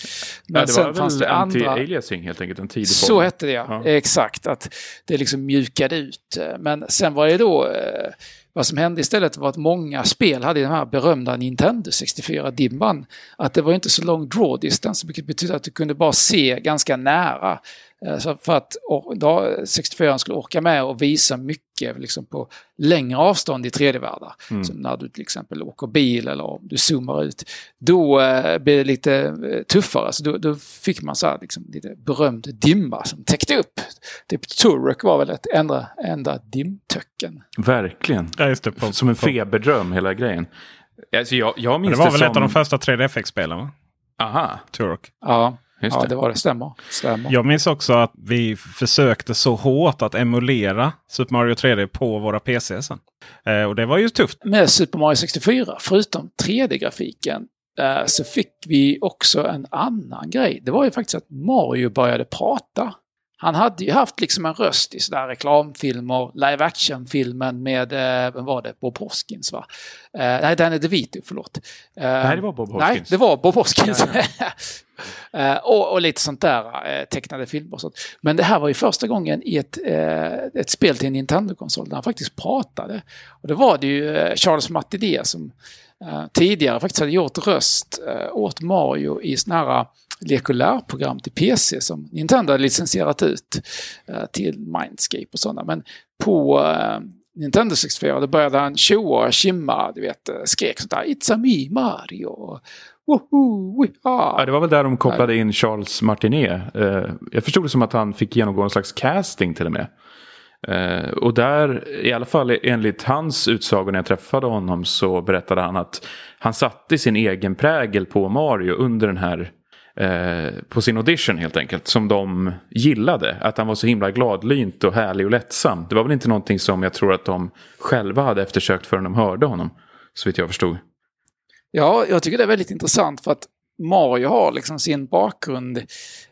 Men ja, det sen var fanns väl det andra... anti-aliasing helt enkelt, en tidig Så form. hette det ja. Ja. exakt. Att det liksom mjukade ut. Men sen var det då, eh, vad som hände istället var att många spel hade den här berömda Nintendo 64-dimman. Att det var inte så lång draw distance, vilket betyder att du kunde bara se ganska nära. Eh, Så för att or- då 64 skulle orka med och visa mycket liksom på längre avstånd i 3D-världar. Som när du till exempel åker bil eller om du zoomar ut. Då eh, blir det lite eh, tuffare. Så då, då fick man så här, liksom, lite berömd dimma som täckte upp. Typ Turok var väl ett enda, enda dimtöcken. Verkligen. Ja, just det. På, Som en feberdröm hela grejen. Alltså jag, jag minns det var väl som... ett av de första 3DFX-spelen? va? Aha, Turok. Ja, Just ja det. det. var det. Stämmer. Stämmer. Jag minns också att vi försökte så hårt att emulera Super Mario 3D på våra PC sen. Eh, och det var ju tufft. med Super Mario 64, förutom 3D-grafiken, eh, så fick vi också en annan grej. Det var ju faktiskt att Mario började prata. Han hade ju haft liksom en röst i sådär reklamfilmer, live action-filmen med, eh, vem var det, Bob Hoskins va? Eh, nej, Danny DeVito, förlåt. Eh, Nej, det var Bob Nej, Hoskins. det var Bob Hoskins. [LAUGHS] Eh, och, och lite sånt där, eh, tecknade filmer och sånt. Men det här var ju första gången i ett, eh, ett spel till en Nintendo-konsol där han faktiskt pratade. Och det var det ju eh, Charles Martinet som eh, tidigare faktiskt hade gjort röst eh, åt Mario i såna här eh, lek och lärprogram till PC som Nintendo hade licensierat ut eh, till Mindscape och sådana. Men på eh, Nintendo 64 då började han tjoa och kimma, du vet, eh, skrek sånt där It's a me Mario! Woho, Ja, det var väl där de kopplade in Charles Martinet. Eh, jag förstod det som att han fick genomgå en slags casting till och med. Eh, och där, i alla fall enligt hans utsago när jag träffade honom så berättade han att han satte sin egen prägel på Mario under den här eh, på sin audition helt enkelt. Som de gillade. Att han var så himla gladlynt och härlig och lättsam. Det var väl inte någonting som jag tror att de själva hade eftersökt förrän de hörde honom. Så vitt jag förstod. Ja, jag tycker det är väldigt intressant för att Mario har liksom sin bakgrund.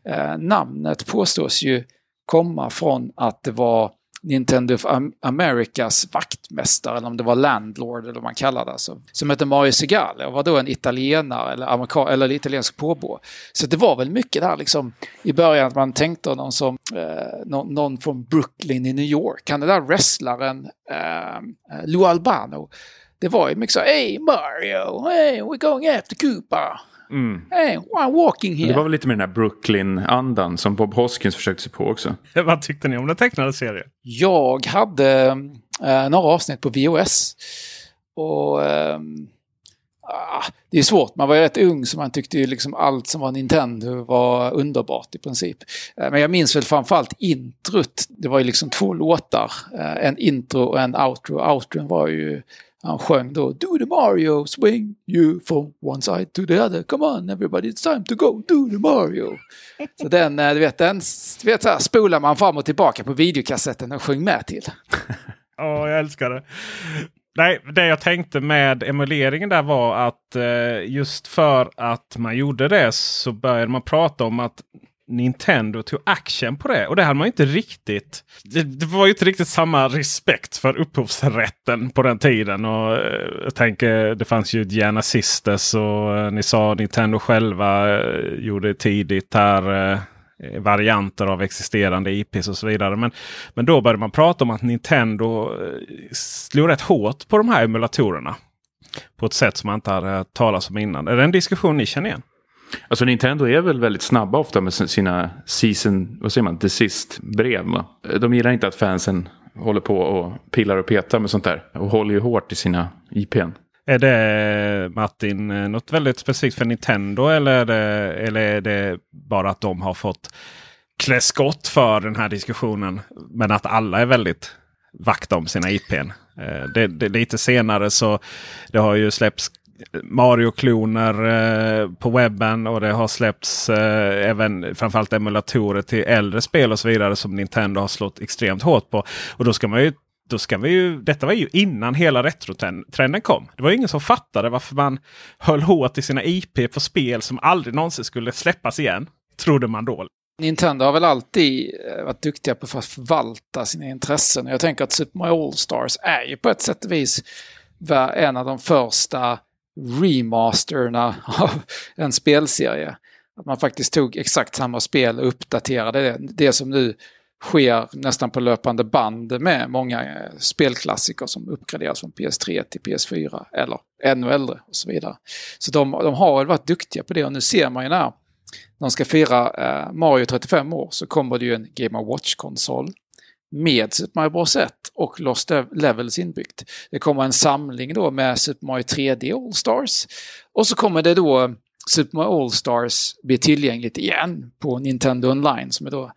Eh, namnet påstås ju komma från att det var Nintendo of Americas vaktmästare, eller om det var landlord eller vad man kallar det, alltså, som hette Mario Segale och var då en italienare eller, amerika- eller italiensk påbå. Så det var väl mycket där liksom i början att man tänkte någon som eh, någon, någon från Brooklyn i New York. Han den där wrestlaren eh, eh Lou Albano. Det var ju mycket så, Hey Mario, hey we're going after Cooper. Hey, I'm walking here. Det var väl lite med den här Brooklyn-andan som Bob Hoskins försökte sig på också. [LAUGHS] Vad tyckte ni om den tecknade serien? Jag hade eh, några avsnitt på VOS. Och ah, det är svårt, man var ju rätt ung så man tyckte ju liksom allt som var Nintendo var underbart i princip. Eh, men jag minns väl framförallt introt. Det var ju liksom två låtar. Eh, en intro och en outro. Outron var ju han sjöng då Do the Mario, swing you from one side to the other. Come on everybody, it's time to go, do the Mario. [LAUGHS] Så den, eh, du vet, den du vet, så här, spolar man fram och tillbaka på videokassetten och sjöng med till. [LAUGHS] Ja, jag älskar det. Nej, det jag tänkte med emuleringen där var att eh, just för att man gjorde det så började man prata om att Nintendo tog action på det. Och det hade man inte riktigt. Det, det var ju inte riktigt samma respekt för upphovsrätten på den tiden. Och eh, jag tänker det fanns ju Diana Sisters och eh, ni sa Nintendo själva eh, gjorde tidigt här. Eh, varianter av existerande IPs och så vidare. Men, men då började man prata om att Nintendo eh, slog rätt hårt på de här emulatorerna. På ett sätt som man inte hade hört talas om innan. Är det en diskussion ni känner igen? Alltså Nintendo är väl väldigt snabba ofta med sina season, vad säger man, desist brev. va? De gillar inte att fansen håller på och pillar och petar med sånt där. Och håller ju hårt i sina IPn. Är det Martin eh, något väldigt specifikt för Nintendo eller är det, eller är det bara att de har fått klä skott för den här diskussionen? Men att alla är väldigt vakta om sina IPn. Eh, det, det, lite senare så det har ju släppts Mario-kloner eh, på webben och det har släppts eh, även framförallt emulatorer till äldre spel och så vidare som Nintendo har slått extremt hårt på. Och då ska man ju då ska vi ju, detta var ju innan hela retrotrenden kom. Det var ingen som fattade varför man höll hårt i sina IP på spel som aldrig någonsin skulle släppas igen. Trodde man då. Nintendo har väl alltid eh, varit duktiga på att förvalta sina intressen. Jag tänker att Super Mario All-Stars är ju på ett sätt och vis en av de första remasterna av en spelserie. Att man faktiskt tog exakt samma spel och uppdaterade det. Det som nu sker nästan på löpande band med många eh, spelklassiker som uppgraderas från PS3 till PS4 eller ännu äldre och så vidare. Så de, de har varit duktiga på det och nu ser man ju när de ska fira eh, Mario 35 år så kommer det ju en Game Watch-konsol med Super Mario Bros 1 och Lost Levels inbyggt. Det kommer en samling då med Super Mario 3D All-Stars. Och så kommer det då Super Mario All-Stars bli tillgängligt igen på Nintendo Online som är då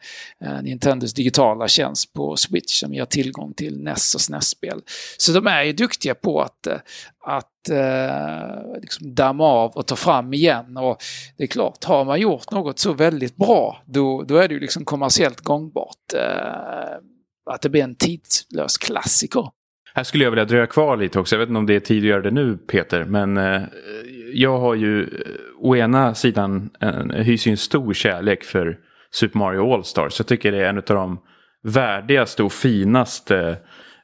eh, Nintendos digitala tjänst på Switch som ger tillgång till NES och SNES-spel. Så de är ju duktiga på att, eh, att eh, liksom damma av och ta fram igen. Och det är klart, har man gjort något så väldigt bra då, då är det ju liksom kommersiellt gångbart. Eh, att det blir en tidslös klassiker. Här skulle jag vilja dröja kvar lite också. Jag vet inte om det är tid att göra det nu Peter. Men eh, jag har ju eh, å ena sidan en, hyser en stor kärlek för Super Mario All-Stars. Jag tycker det är en av de värdigaste och finaste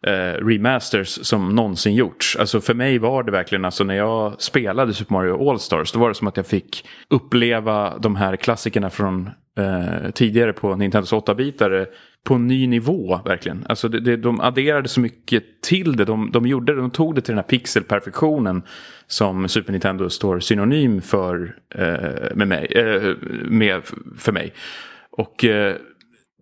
eh, remasters som någonsin gjorts. Alltså för mig var det verkligen, alltså när jag spelade Super Mario All-Stars, då var det som att jag fick uppleva de här klassikerna från eh, tidigare på Nintendos 8-bitare på en ny nivå verkligen. Alltså det, det, de adderade så mycket till det. De, de gjorde de tog det till den här pixelperfektionen som Super Nintendo står synonym för eh, med, mig, eh, med för mig. Och eh,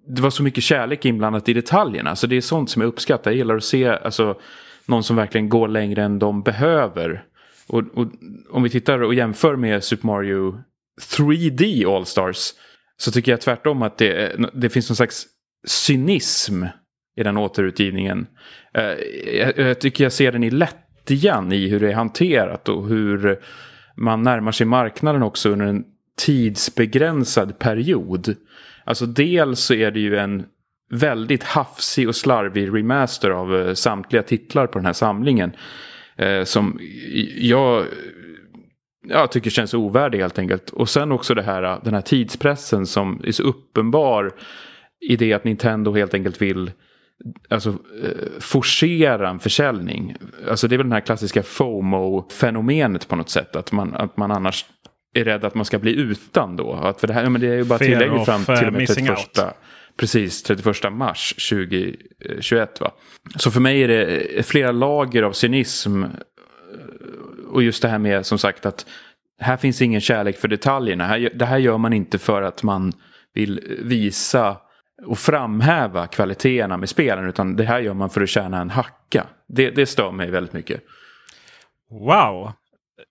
det var så mycket kärlek inblandat i detaljerna. Alltså det är sånt som jag uppskattar. Jag gillar att se alltså, någon som verkligen går längre än de behöver. Och, och om vi tittar och jämför med Super Mario 3D All-Stars så tycker jag tvärtom att det, det finns någon slags cynism i den återutgivningen. Eh, jag, jag tycker jag ser den i lättjan i hur det är hanterat och hur man närmar sig marknaden också under en tidsbegränsad period. Alltså dels så är det ju en väldigt hafsig och slarvig remaster av eh, samtliga titlar på den här samlingen. Eh, som jag, jag tycker känns ovärdig helt enkelt. Och sen också det här, den här tidspressen som är så uppenbar i det att Nintendo helt enkelt vill alltså, eh, forcera en försäljning. Alltså det är väl den här klassiska FOMO-fenomenet på något sätt. Att man, att man annars är rädd att man ska bli utan då. Att för det, här, ja, men det är ju bara tillägg fram till och med 31, precis, 31 mars 2021. Va? Så för mig är det flera lager av cynism. Och just det här med som sagt att här finns ingen kärlek för detaljerna. det här gör man inte för att man vill visa och framhäva kvaliteterna med spelen. Utan det här gör man för att tjäna en hacka. Det, det stör mig väldigt mycket. Wow!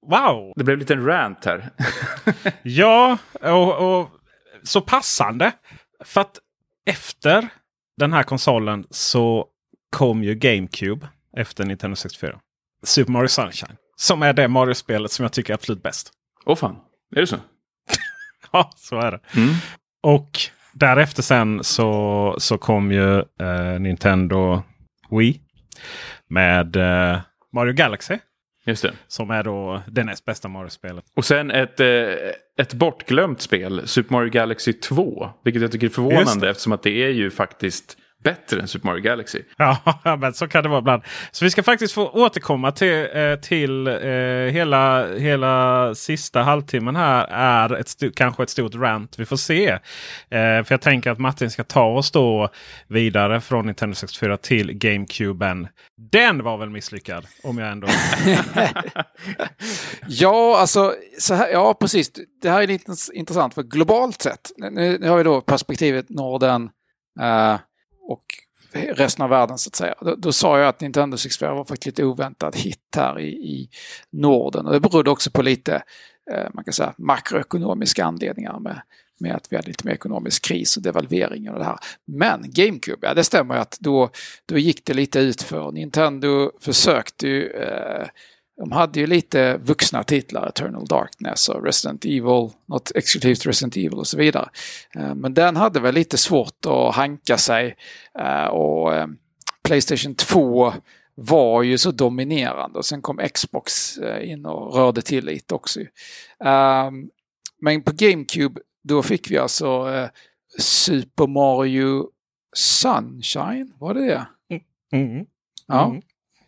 Wow! Det blev lite en rant här. [LAUGHS] ja, och, och, så passande. För att efter den här konsolen så kom ju GameCube efter Nintendo 64. Super Mario Sunshine. Som är det Mario-spelet som jag tycker är absolut bäst. Åh oh, fan, är det så? [LAUGHS] ja, så är det. Mm. Och därefter sen så, så kom ju eh, Nintendo Wii med eh, Mario Galaxy. Just det. Som är då det näst bästa Mario-spelet. Och sen ett, eh, ett bortglömt spel, Super Mario Galaxy 2. Vilket jag tycker är förvånande eftersom att det är ju faktiskt bättre än Super Mario Galaxy. [LAUGHS] Ja, men så kan det vara ibland. Så vi ska faktiskt få återkomma till, eh, till eh, hela, hela sista halvtimmen här. är ett kanske ett stort rant. Vi får se. Eh, för jag tänker att Martin ska ta oss då vidare från Nintendo 64 till GameCuben. Den var väl misslyckad? Om jag ändå... [LAUGHS] ja, alltså, så här, ja precis. Det här är lite intressant för globalt sett. Nu, nu har vi då perspektivet Norden. Uh, och resten av världen så att säga. Då, då sa jag att Nintendo 64 var faktiskt lite oväntad hit här i, i Norden. Och det berodde också på lite, eh, man kan säga, makroekonomiska anledningar med med att vi hade lite mer ekonomisk kris och devalvering och det här. Men GameCube, ja det stämmer att då, då gick det lite ut för Nintendo försökte ju eh, de hade ju lite vuxna titlar, Eternal Darkness och Resident Evil, något exklusivt Resident Evil och så vidare. Eh, men den hade väl lite svårt att hanka sig eh, och eh, Playstation 2 var ju så dominerande och sen kom Xbox in och rörde till lite också. Ehm, men på GameCube då fick vi alltså Super Mario Sunshine, var det det? Mm. Mm. Ja.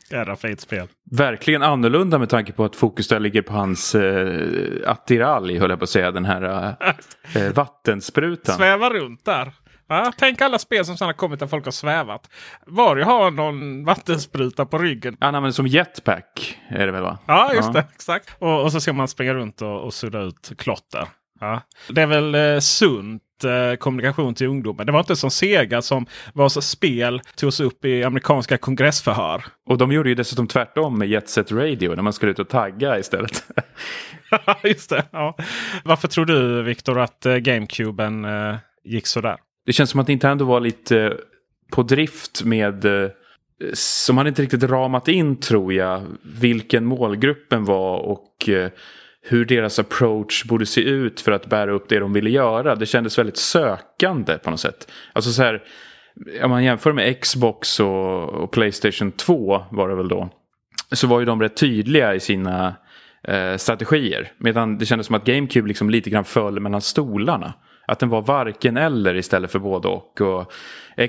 Jädra fint spel. Verkligen annorlunda med tanke på att fokus där ligger på hans eh, attiralj, höll jag på att säga. Den här eh, vattensprutan. Sväva runt där. Ja, tänk alla spel som har kommit där folk har svävat. Var har någon vattenspruta på ryggen. Han använder som jetpack. Är det väl va? Ja, just ja. det. Exakt. Och, och, så ska man springa runt och, och sudda ut klotter. Ja. Det är väl eh, sunt eh, kommunikation till ungdomen. Det var inte som Sega som vars spel togs upp i amerikanska kongressförhör. Och de gjorde ju dessutom tvärtom med Jet Set Radio när man skulle ut och tagga istället. [LAUGHS] Just det. Ja. Varför tror du Viktor att eh, GameCuben eh, gick sådär? Det känns som att Nintendo var lite på drift med som hade inte riktigt ramat in tror jag vilken målgruppen var och hur deras approach borde se ut för att bära upp det de ville göra. Det kändes väldigt sökande på något sätt. Alltså så här, om man jämför med Xbox och, och Playstation 2 var det väl då. Så var ju de rätt tydliga i sina eh, strategier. Medan det kändes som att GameCube liksom lite grann föll mellan stolarna. Att den var varken eller istället för både och. och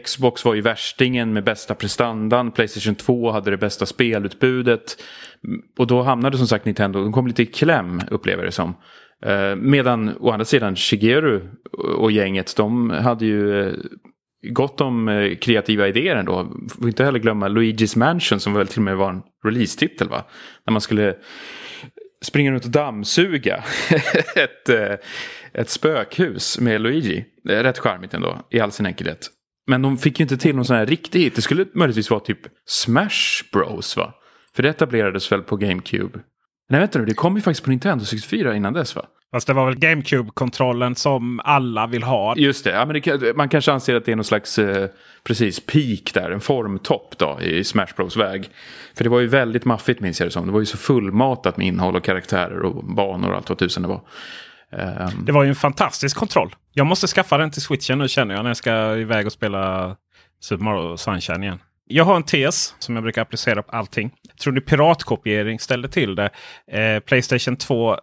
Xbox var ju värstingen med bästa prestandan. Playstation 2 hade det bästa spelutbudet. Mm, och då hamnade som sagt Nintendo, de kom lite i kläm upplever det som. Eh, medan å andra sidan Shigeru och gänget, de hade ju eh, gott om eh, kreativa idéer ändå. Får inte heller glömma Luigi's Mansion som väl till och med var en release-titel va? När man skulle springa runt och dammsuga [LAUGHS] ett, ett spökhus med Luigi. Rätt charmigt ändå i all sin enkelhet. Men de fick ju inte till någon sån här riktig hit. Det skulle möjligtvis vara typ Smash Bros va? För det etablerades väl på GameCube? Nej vänta nu, det kom ju faktiskt på Nintendo 64 innan dess va? Fast det var väl GameCube-kontrollen som alla vill ha. Just det, ja, men det, man kanske anser att det är någon slags eh, precis peak där, en formtopp då i Smash Bros väg. För det var ju väldigt maffigt minns jag det som. Det var ju så fullmatat med innehåll och karaktärer och banor och allt vad tusen det var. Ehm. Det var ju en fantastisk kontroll. Jag måste skaffa den till switchen nu känner jag när jag ska iväg och spela Super Mario Sunshine igen. Jag har en tes som jag brukar applicera på allting. Tror ni piratkopiering ställde till det? Eh, Playstation 2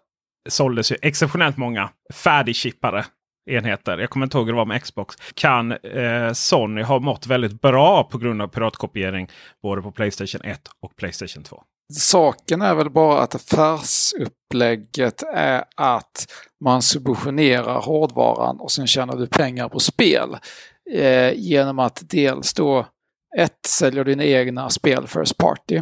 såldes ju exceptionellt många färdigchippade enheter. Jag kommer inte ihåg hur det var med Xbox. Kan eh, Sony ha mått väldigt bra på grund av piratkopiering både på Playstation 1 och Playstation 2? Saken är väl bara att affärsupplägget är att man subventionerar hårdvaran och sen tjänar du pengar på spel. Eh, genom att dels då ett, säljer dina egna spel First Party.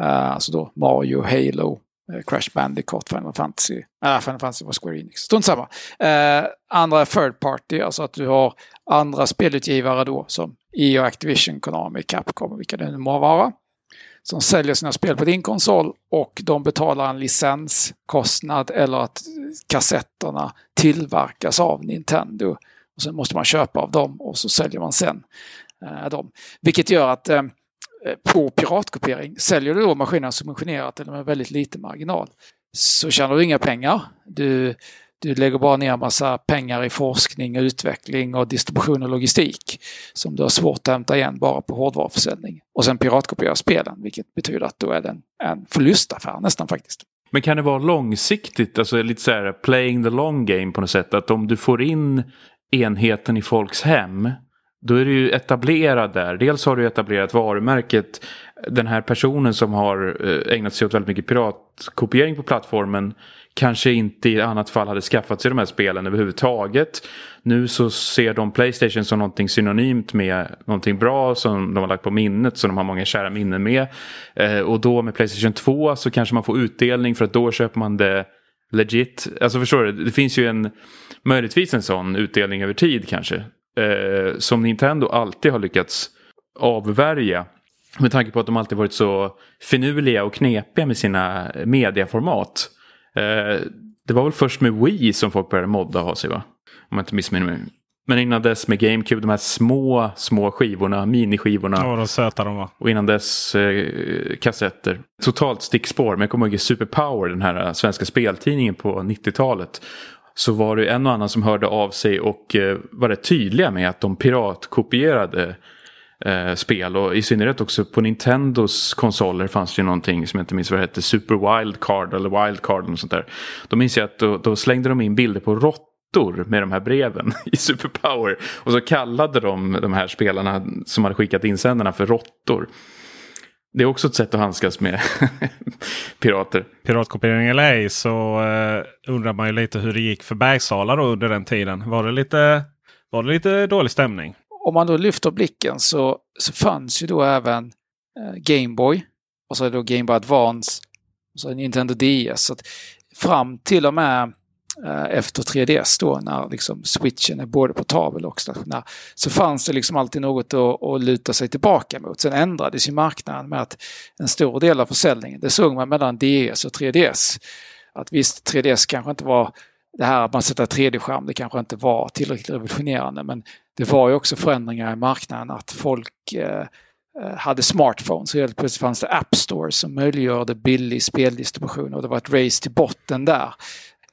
Eh, alltså då Mario, Halo, eh, Crash Bandicoot, Final Fantasy. Uh, Final Fantasy var Square Enix. Strunt samma. Eh, andra är Third Party, alltså att du har andra spelutgivare då som EO, Activision, Konami, Capcom, vilka det nu må vara. Som säljer sina spel på din konsol och de betalar en licenskostnad eller att kassetterna tillverkas av Nintendo. Och sen måste man köpa av dem och så säljer man sen Eh, dem. Vilket gör att eh, på piratkopiering, säljer du då maskinen subventionerat eller med väldigt liten marginal så tjänar du inga pengar. Du, du lägger bara ner massa pengar i forskning, utveckling och distribution och logistik som du har svårt att hämta igen bara på hårdvaruförsäljning. Och sen piratkopiera spelen, vilket betyder att då är det en, en förlustaffär nästan faktiskt. Men kan det vara långsiktigt, alltså lite så här playing the long game på något sätt, att om du får in enheten i folks hem då är du ju etablerad där. Dels har du etablerat varumärket. Den här personen som har eh, ägnat sig åt väldigt mycket piratkopiering på plattformen kanske inte i annat fall hade skaffat sig de här spelen överhuvudtaget. Nu så ser de Playstation som någonting synonymt med någonting bra som de har lagt på minnet som de har många kära minnen med. Eh, och då med Playstation 2 så kanske man får utdelning för att då köper man det legit. Alltså förstår du, det finns ju en möjligtvis en sån utdelning över tid kanske eh, som Nintendo alltid har lyckats avvärja. Med tanke på att de alltid varit så finurliga och knepiga med sina mediaformat. Eh, det var väl först med Wii som folk började modda ha sig va? Om jag inte missminner mig. Men innan dess med GameCube, de här små, små skivorna, miniskivorna. Ja, vad söta de var. Och innan dess eh, kassetter. Totalt stickspår. Men jag kommer ihåg i Superpower, den här eh, svenska speltidningen på 90-talet. Så var det en och annan som hörde av sig och eh, var rätt tydliga med att de piratkopierade eh, spel. Och i synnerhet också på Nintendos konsoler fanns det ju någonting som jag inte minns vad det hette. Super Wildcard eller Wildcard och sånt där. Då minns jag att då, då slängde de in bilder på råttor med de här breven [LAUGHS] i Superpower. Och så kallade de de här spelarna som hade skickat insändarna för råttor. Det är också ett sätt att handskas med [LAUGHS] pirater. Piratkopiering eller ej så eh, undrar man ju lite hur det gick för Bergsala då under den tiden. Var det lite, var det lite dålig stämning? Om man då lyfter blicken så, så fanns ju då även eh, Gameboy och så är det då Game Boy Advance och så Nintendo DS. Så att fram till och med eh, efter 3DS då när liksom switchen är både portabel och stationär så fanns det liksom alltid något att, att luta sig tillbaka mot. Sen ändrades ju marknaden med att en stor del av försäljningen, det såg man mellan DS och 3DS. Att visst, 3DS kanske inte var det här att man sätter 3D-skärm, det kanske inte var tillräckligt revolutionerande men det var ju också förändringar i marknaden att folk eh, hade smartphones. Så helt plötsligt fanns det app stores som möjliggjorde billig speldistribution och det var ett race till botten där.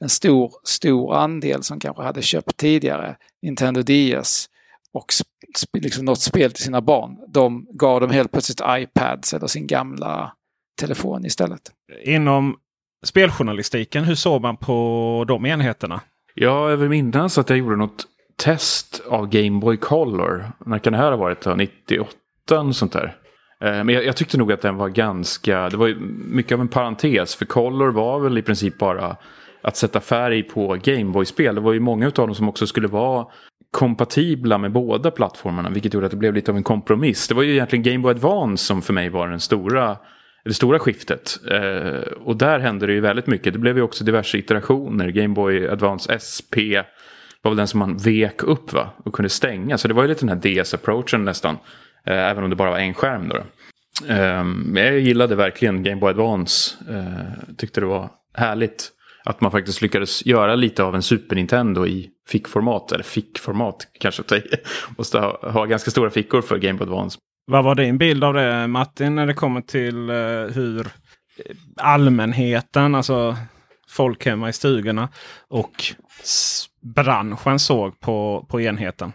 En stor, stor andel som kanske hade köpt tidigare Nintendo DS och liksom något spel till sina barn. De gav dem helt plötsligt iPads eller sin gamla telefon istället. Inom speljournalistiken, hur såg man på de enheterna? Ja, jag vill minnas att jag gjorde något test av Game Boy Color. När kan det här ha varit? 98 och sånt där. Eh, men jag, jag, tyckte nog att den var ganska, det var mycket av en parentes. För Color var väl i princip bara att sätta färg på Gameboy-spel. Det var ju många av dem som också skulle vara kompatibla med båda plattformarna. Vilket gjorde att det blev lite av en kompromiss. Det var ju egentligen Game Boy Advance som för mig var den stora det stora skiftet. Eh, och där hände det ju väldigt mycket. Det blev ju också diverse iterationer. Game Boy Advance SP var väl den som man vek upp va? och kunde stänga. Så det var ju lite den här DS-approachen nästan. Eh, även om det bara var en skärm då. Eh, jag gillade verkligen Game Boy Advance. Eh, tyckte det var härligt att man faktiskt lyckades göra lite av en Super Nintendo i fickformat. Eller fickformat kanske att [LAUGHS] Måste ha, ha ganska stora fickor för Game Boy Advance. Vad var din bild av det Martin när det kommer till eh, hur allmänheten, alltså folk hemma i stugorna och branschen såg på, på enheten?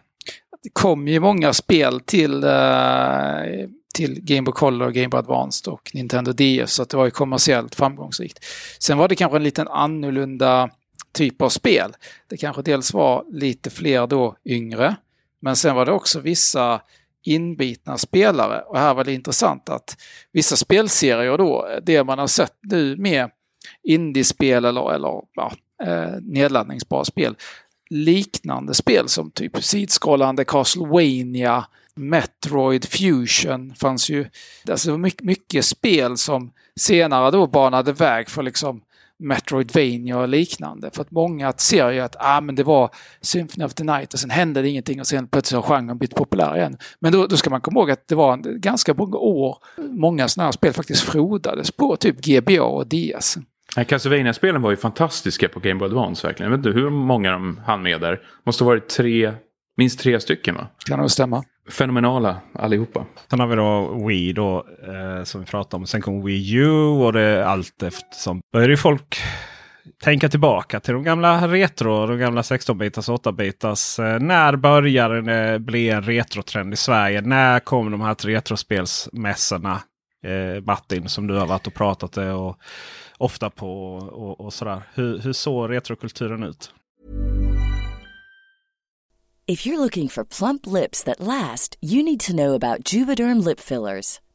Det kom ju många spel till, eh, till Game Boy Color, Game Boy Advanced och Nintendo DS. Så det var ju kommersiellt framgångsrikt. Sen var det kanske en liten annorlunda typ av spel. Det kanske dels var lite fler då yngre. Men sen var det också vissa inbitna spelare. Och här var det intressant att vissa spelserier då, det man har sett nu med indiespel eller, eller ja, eh, nedladdningsbara spel, liknande spel som typ sidskrollande Castlevania, Metroid Fusion fanns ju. Alltså mycket, mycket spel som senare då banade väg för liksom Metroidvania och liknande. För att många ser ju att ah, men det var Symphony of the Night och sen hände det ingenting och sen plötsligt har genren blivit populär igen. Men då, då ska man komma ihåg att det var en, ganska många år många sådana här spel faktiskt frodades på typ GBA och DS. Castlevania-spelen var ju fantastiska på Game Boy Advance verkligen. Jag vet inte hur många de hann med där. Måste ha varit tre, minst tre stycken va? Kan nog stämma. Fenomenala allihopa. Sen har vi då Wii då eh, som vi pratade om. Sen kom Wii U och det allt eftersom började ju folk tänka tillbaka till de gamla retro, de gamla 16-bitars och 8-bitars. Eh, när började det bli en retrotrend i Sverige? När kom de här retrospelsmässorna? Eh, Martin som du har varit och pratat och ofta på och, och sådär. Hur, hur såg retrokulturen ut? If you're looking for plump lips that last, you need to know about Juvederm lip fillers.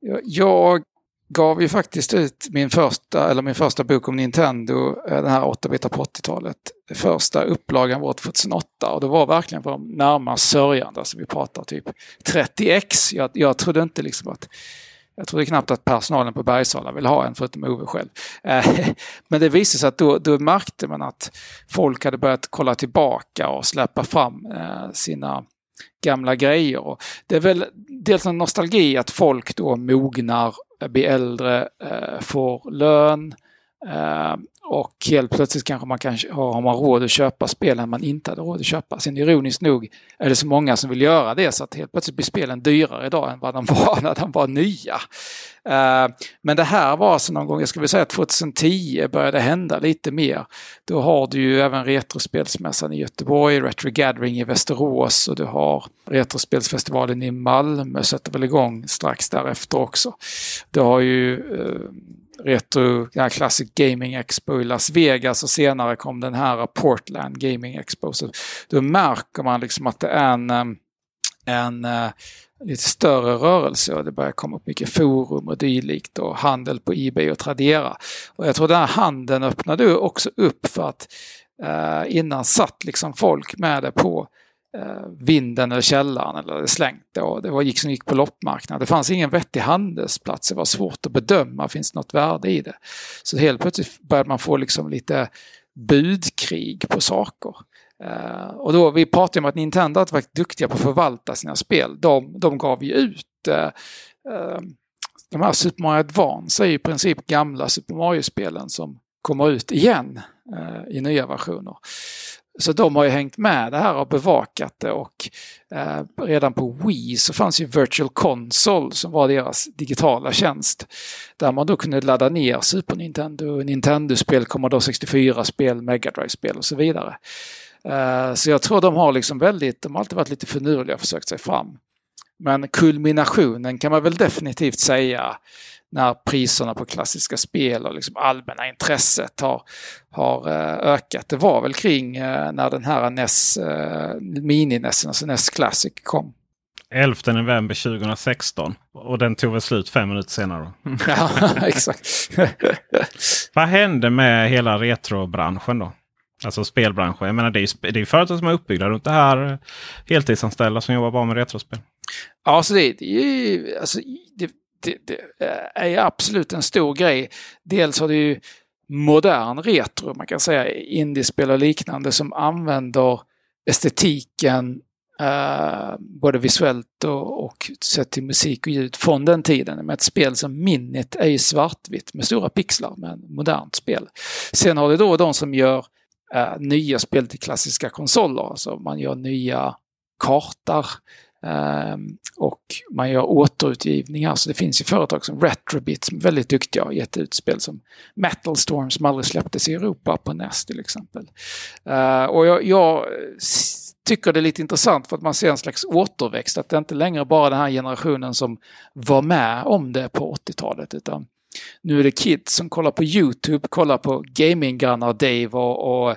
Jag- Jag gav ju faktiskt ut min första, eller min första bok om Nintendo, eh, den här 8-bitar på 80-talet. Första upplagan var 2008 och det var verkligen för de närmast sörjande. Alltså vi pratar typ 30x. Jag, jag trodde inte liksom att jag trodde knappt att personalen på Bergsala ville ha en, förutom Ove själv. Eh, [LAUGHS] men det visade sig att då, då märkte man att folk hade börjat kolla tillbaka och släppa fram eh, sina gamla grejer. Och det är väl dels en nostalgi att folk då mognar, blir äldre, eh, får lön Eh, och helt plötsligt kanske man kan, har man råd att köpa spelen man inte hade råd att köpa. Sen ironiskt nog är det så många som vill göra det så att helt plötsligt blir spelen dyrare idag än vad de [LAUGHS] var när de var nya. Eh, men det här var alltså någon gång, jag skulle vilja säga 2010 började hända lite mer. Då har du ju även Retrospelsmässan i Göteborg, Retro Gathering i Västerås och du har Retrospelsfestivalen i Malmö sätter väl igång strax därefter också. Du har ju eh, Retro ja, Classic Gaming Expo i Las Vegas och senare kom den här Portland Gaming Expo. Så då märker man liksom att det är en, en eh, lite större rörelse och det börjar komma upp mycket forum och dylikt och handel på Ebay och Tradera. Och jag tror den här handeln öppnade också upp för att eh, innan satt liksom folk med det på Eh, vinden eller källaren eller slängt det och det var gick som gick på loppmarknad. Det fanns ingen vettig handelsplats, det var svårt att bedöma, finns det något värde i det? Så helt plötsligt började man få liksom lite budkrig på saker. Uh, och då, vi pratade om att Nintendo hade varit duktiga på att förvalta sina spel. De, de gav ju ut uh, uh, de här Super Mario Advance är ju i princip gamla Super Mario-spelen som kommer ut igen i nya versioner. Så de har ju hängt med det här och bevakat det och eh, redan på Wii så fanns ju Virtual Console som var deras digitala tjänst. Där man då kunde ladda ner Super Nintendo, Nintendo-spel, Commodore 64-spel, Mega Drive-spel och så vidare. Eh, så jag tror de har liksom väldigt, de har alltid varit lite finurliga och försökt sig fram. Men kulminationen kan man väl definitivt säga när priserna på klassiska spel och liksom allmänna intresset har, har eh, ökat. Det var väl kring eh, när den här NES, eh, mini-NES, alltså NES Classic kom. 11 november 2016. Och den tog väl slut fem minuter senare. [LAUGHS] Ja, [LAUGHS] exakt. [LAUGHS] Vad hände med hela retrobranschen då? Alltså spelbranschen. Jag menar det är ju det är företag som är uppbyggda runt det här. Heltidsanställda som jobbar bara med retrospel. Ja, alltså det, det, är alltså, det, det, det eh, är absolut en stor grej. Dels har du ju modern retro, man kan säga indiespel och liknande som använder estetiken eh, både visuellt och, och sett till musik och ljud från den tiden. Med ett spel som Minit är ju svartvitt med stora pixlar, men modernt spel. Sen har du då de som gör eh, nya spel till klassiska konsoler, alltså man gör nya kartar Ehm, och man gör återutgivningar. Så det finns ju företag som Retrobit som är väldigt duktiga och har gett ut spel som Metal Storm som aldrig släpptes i Europa på NES till exempel. Ehm, och jag, jag tycker det är lite intressant för att man ser en slags återväxt. Att det inte längre bara den här generationen som var med om det på 80-talet utan nu är det kids som kollar på Youtube, kollar på gaminggrannar Dave och, och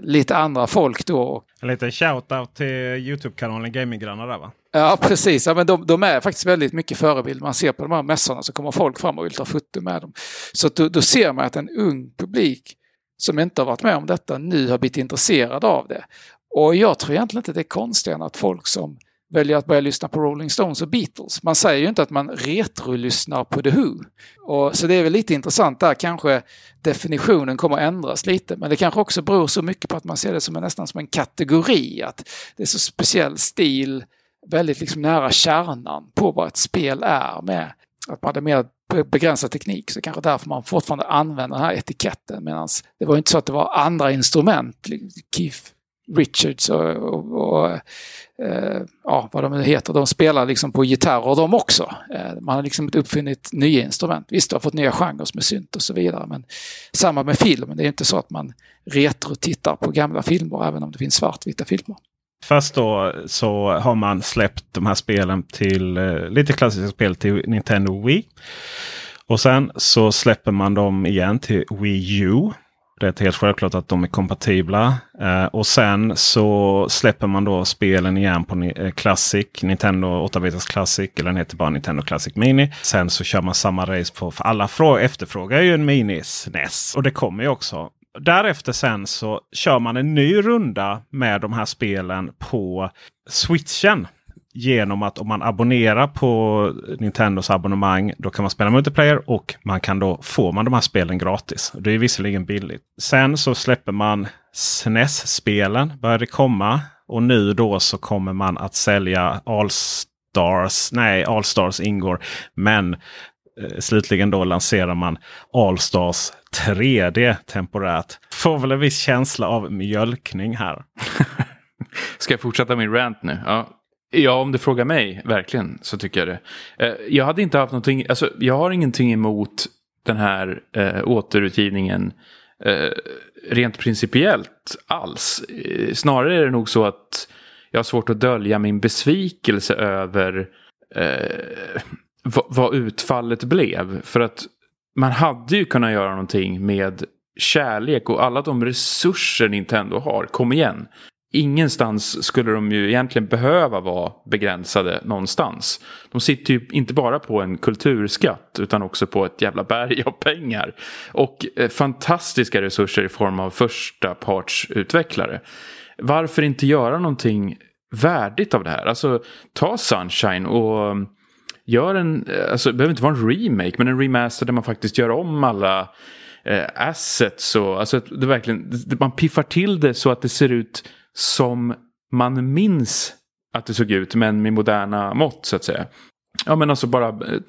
lite andra folk då. En liten shout-out till Youtube-kanalen Gaminggrannar där va? Ja precis, ja, men de, de, är faktiskt väldigt mycket förebild. Man ser på de här mässorna så kommer folk fram och vill ta foto med dem. Så då, då ser man att en ung publik som inte har varit med om detta nu har blivit intresserad av det. Och jag tror egentligen inte det är konstigare än att folk som väljer att börja lyssna på Rolling Stones och Beatles. Man säger ju inte att man retro-lyssnar på The Who. Och, så det är väl lite intressant där, kanske definitionen kommer att ändras lite. Men det kanske också beror så mycket på att man ser det som en, nästan som en kategori. Att det är så speciell stil, väldigt liksom nära kärnan på vad ett spel är med att man hade mer begränsad teknik. Så kanske därför man fortfarande använder den här etiketten. Medan det var inte så att det var andra instrument. Liksom Keith Richards och, och, och eh, ja, vad de nu heter. De spelar liksom på gitarrer de också. Eh, man har liksom inte uppfunnit nya instrument. Visst, du har fått nya genrer med synt och så vidare. Men samma med film. Det är inte så att man retro-tittar på gamla filmer även om det finns svartvita filmer. Först då så har man släppt de här spelen till eh, lite klassiska spel till Nintendo Wii. Och sen så släpper man dem igen till Wii U. Det är helt självklart att de är kompatibla. Eh, och sen så släpper man då spelen igen på ni eh, Classic, Nintendo 8-bitars Classic. Eller den heter bara Nintendo Classic Mini. Sen så kör man samma race på, för alla efterfrågar ju en Mini SNES. Och det kommer ju också. Därefter sen så kör man en ny runda med de här spelen på switchen genom att om man abonnerar på Nintendos abonnemang då kan man spela multiplayer och man kan då får man de här spelen gratis. Det är visserligen billigt. Sen så släpper man SNES-spelen. Började komma och nu då så kommer man att sälja Allstars. Nej, Allstars ingår. Men eh, slutligen då lanserar man Allstars 3D temporärt. Får väl en viss känsla av mjölkning här. [LAUGHS] Ska jag fortsätta min rant nu? Ja, Ja, om du frågar mig, verkligen, så tycker jag det. Eh, jag hade inte haft någonting, alltså jag har ingenting emot den här eh, återutgivningen eh, rent principiellt alls. Eh, snarare är det nog så att jag har svårt att dölja min besvikelse över eh, vad utfallet blev. För att man hade ju kunnat göra någonting med kärlek och alla de resurser Nintendo har. Kom igen. Ingenstans skulle de ju egentligen behöva vara begränsade någonstans. De sitter ju inte bara på en kulturskatt utan också på ett jävla berg av pengar. Och eh, fantastiska resurser i form av första partsutvecklare. Varför inte göra någonting värdigt av det här? Alltså ta Sunshine och eh, gör en, eh, alltså det behöver inte vara en remake men en remaster där man faktiskt gör om alla eh, assets och alltså det verkligen, man piffar till det så att det ser ut som man minns att det såg ut men med moderna mått så att säga. Ja men alltså bara eh, eh,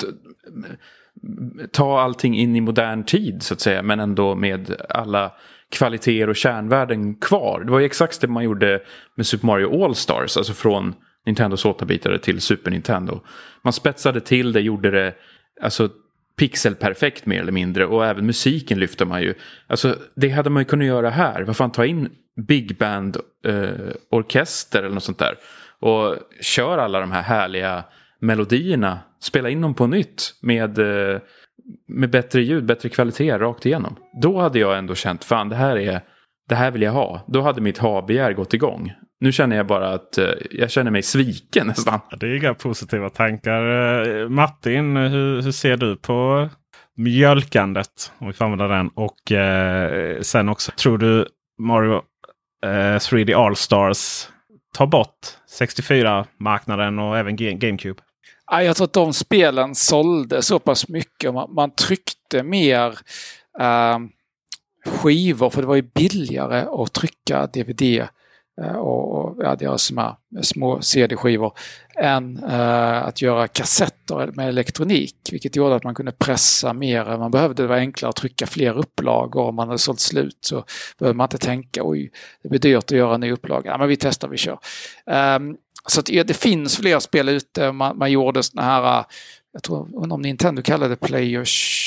ta allting in i modern tid så att säga men ändå med alla kvaliteter och kärnvärden kvar. Det var ju exakt det man gjorde med Super Mario All-Stars, alltså från Nintendos 8-bitare till Super Nintendo. Man spetsade till det, gjorde det alltså pixelperfekt mer eller mindre och även musiken lyfte man ju. Alltså det hade man ju kunnat göra här. Vad fan ta in big band eh, orkester eller något sånt där. Och kör alla de här härliga melodierna. Spela in dem på nytt med, eh, med bättre ljud, bättre kvalitet rakt igenom. Då hade jag ändå känt fan det här är det här vill jag ha. Då hade mitt ha-begär gått igång. Nu känner jag bara att eh, jag känner mig sviken nästan. Det är inga positiva tankar. Eh, Martin, hur, hur ser du på mjölkandet? Om vi får använda den. Och eh, sen också, tror du Mario eh, 3D All-Stars tar bort 64-marknaden och även GameCube? Jag tror att de spelen sålde så pass mycket. Man, man tryckte mer eh, skivor för det var ju billigare att trycka DVD eh, Eh, och, och ja, göra alltså små, små CD-skivor än eh, att göra kassetter med elektronik. Vilket gjorde att man kunde pressa mer än man behövde. Det var enklare att trycka fler upplagor. Om man hade sålt slut så behöver man inte tänka oj, det blir dyrt att göra en ny upplaga. Ja, men vi testar, vi kör. Um, så att, det finns fler spel ute. Man, man gjorde såna här jag tror om Nintendo kallade det Player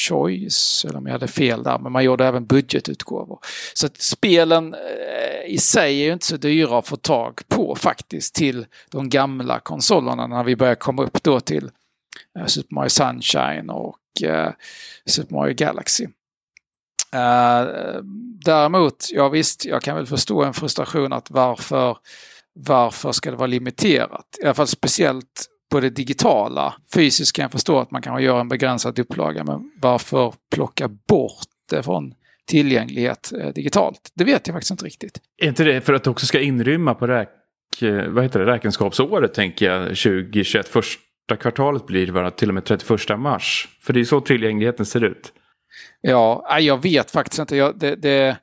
Choice, eller om jag hade fel där, men man gjorde även budgetutgåvor. Så att spelen eh, i sig är ju inte så dyra att få tag på faktiskt till de gamla konsolerna när vi börjar komma upp då till eh, Super Mario Sunshine och eh, Super Mario Galaxy. Däremot, ja visst, jag kan väl förstå en frustration att varför, varför ska det vara limiterat? I alla fall speciellt på det digitala. Fysiskt kan jag förstå att man kan göra en begränsad upplaga, men varför plocka bort det från tillgänglighet eh, digitalt? Det vet jag faktiskt inte riktigt. Är inte det för att det också ska inrymma på räk, vad heter det, räkenskapsåret, tänker jag, 2021? Första kvartalet blir det bara till och med 31 mars. För det är så tillgängligheten ser ut. Ja, jag vet faktiskt inte. Jag, det, det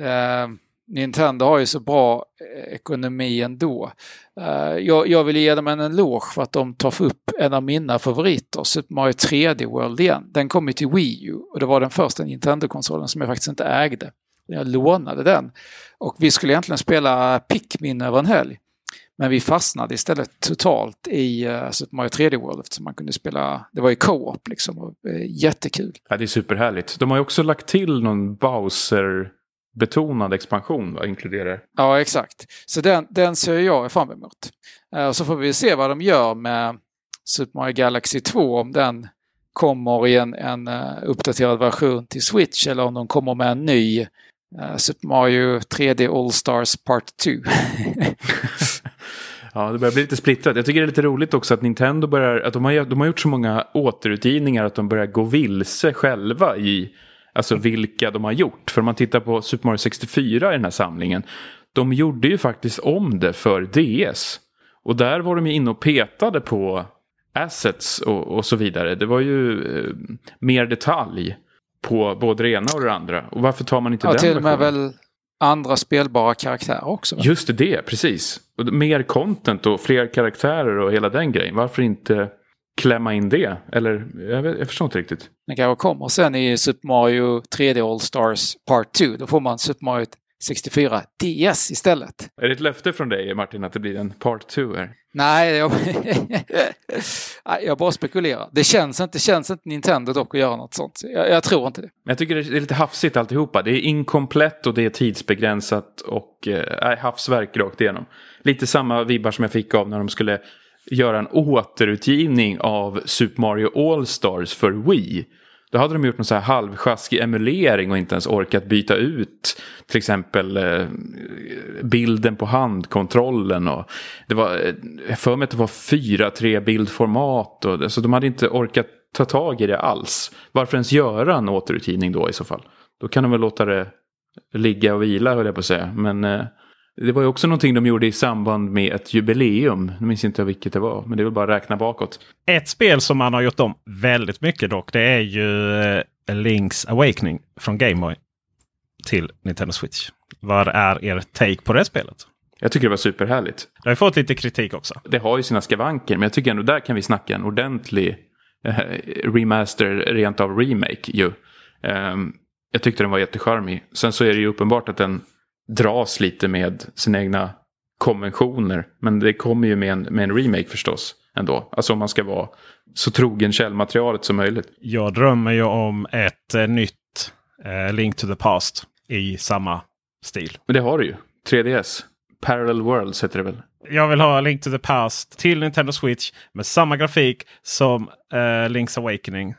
eh, Nintendo har ju så bra eh, ekonomi ändå. Eh, jag, jag vill ge dem en eloge för att de tar upp en av mina favoriter, Super Mario 3D World igen. Den kom ju till Wii U och det var den första Nintendo-konsolen som jag faktiskt inte ägde. Jag lånade den. Och vi skulle egentligen spela Pikmin över en helg. Men vi fastnade istället totalt i uh, Super Mario 3D World eftersom man kunde spela, det var ju co-op liksom. Och, uh, jättekul. Ja, det är superhärligt. De har ju också lagt till någon Bowser betonad expansion va, inkluderar. Ja, exakt. Så den, den ser jag fram emot. Uh, och så får vi se vad de gör med Super Mario Galaxy 2, om den kommer i en, en uh, uppdaterad version till Switch eller om de kommer med en ny uh, Super Mario 3D All-Stars Part 2. [LAUGHS] Ja, det börjar bli lite splittrat. Jag tycker det är lite roligt också att Nintendo börjar, att de har, de har gjort så många återutgivningar att de börjar gå vilse själva i Alltså vilka de har gjort. För om man tittar på Super Mario 64 i den här samlingen. De gjorde ju faktiskt om det för DS. Och där var de ju inne och petade på assets och, och så vidare. Det var ju eh, mer detalj på både det ena och det andra. Och varför tar man inte ja, den till och med väl andra spelbara karaktärer också. Va? Just det, precis. Och mer content och fler karaktärer och hela den grejen. Varför inte klämma in det? Eller jag, vet, jag förstår inte riktigt. Den kanske kommer sen i Super Mario 3D All-Stars Part 2. Då får man Super Mario 64 DS istället. Är det ett löfte från dig Martin att det blir en Part 2 här? Nej, jag, [LAUGHS] jag bara spekulerar. Det känns inte, känns inte Nintendo dock att göra något sånt. Jag, jag tror inte det. Jag tycker det är lite hafsigt alltihopa. Det är inkomplett och det är tidsbegränsat och äh, havsverk rakt igenom. Lite samma vibbar som jag fick av när de skulle göra en återutgivning av Super Mario All-Stars för Wii. Då hade de gjort någon så här halvsjaskig emulering och inte ens orkat byta ut till exempel eh, bilden på handkontrollen. Och det var, eh, jag för mig att det var 4-3 bildformat. Och det, så de hade inte orkat ta tag i det alls. Varför ens göra en återutgivning då i så fall? Då kan de väl låta det ligga och vila höll jag på att säga. Men eh, det var ju också någonting de gjorde i samband med ett jubileum. Nu minns inte vilket det var, men det är väl bara att räkna bakåt. Ett spel som man har gjort om väldigt mycket dock, det är ju eh, Link's Awakening från Gameboy till Nintendo Switch. Vad är er take på det spelet? Jag tycker det var superhärligt. Det har ju fått lite kritik också. Det har ju sina skavanker, men jag tycker ändå där kan vi snacka en ordentlig eh, remaster, rent av remake ju. Um, jag tyckte den var jättecharmig. Sen så är det ju uppenbart att den dras lite med sina egna konventioner. Men det kommer ju med en, med en remake förstås. Ändå. Alltså om man ska vara så trogen källmaterialet som möjligt. Jag drömmer ju om ett eh, nytt eh, Link to the Past i samma stil. Men det har du ju. 3DS. Parallel Worlds heter det väl? Jag vill ha Link to the Past till Nintendo Switch med samma grafik som eh, Link's Awakening.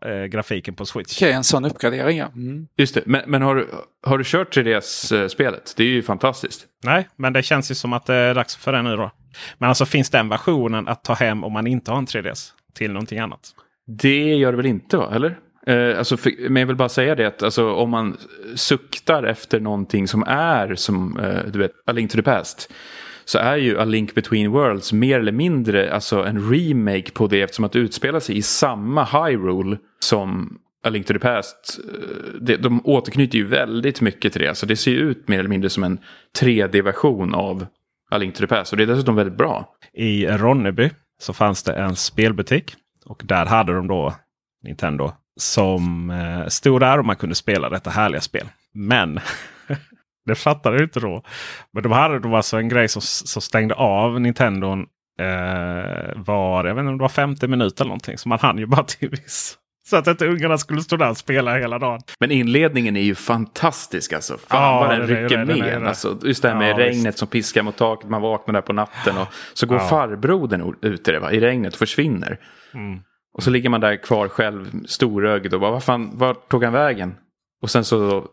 Eh, grafiken på Switch. Okej, en sån uppgradering ja. Mm. Just det, men, men har, du, har du kört 3DS-spelet? Det är ju fantastiskt. Nej, men det känns ju som att det är dags för det nu då. Men alltså finns den versionen att ta hem om man inte har en 3DS till någonting annat? Det gör det väl inte va? Eller? Eh, alltså, för, men jag vill bara säga det att alltså, om man suktar efter någonting som är som eh, du vet, A Link to the Past så är ju A Link Between Worlds mer eller mindre alltså en remake på det eftersom att det utspelar sig i samma Hyrule som A Link to the Past, eh, det, de återknyter ju väldigt mycket till det. Så det ser ju ut mer eller mindre som en 3D-version av A Link to the Past. Och det är dessutom väldigt bra. I Ronneby så fanns det en spelbutik. Och där hade de då Nintendo som eh, stod där och man kunde spela detta härliga spel. Men [LAUGHS] det fattade jag inte då. Men de hade då alltså en grej som, som stängde av Nintendon eh, var, jag vet inte om det var 50 minuter eller någonting. Så man hann ju bara [LAUGHS] till viss. Så att inte ungarna skulle stå där och spela hela dagen. Men inledningen är ju fantastisk alltså. Fan Ja, vad den rycker med. det. Alltså, just det här med Ja, regnet visst. som piskar mot taket. Man vaknar där på natten. Och så går Ja. farbrodern ut i det va? i regnet och försvinner. Mm. Och så ligger man där kvar själv storögd och bara, vad fan, vart tog han vägen? Och sen så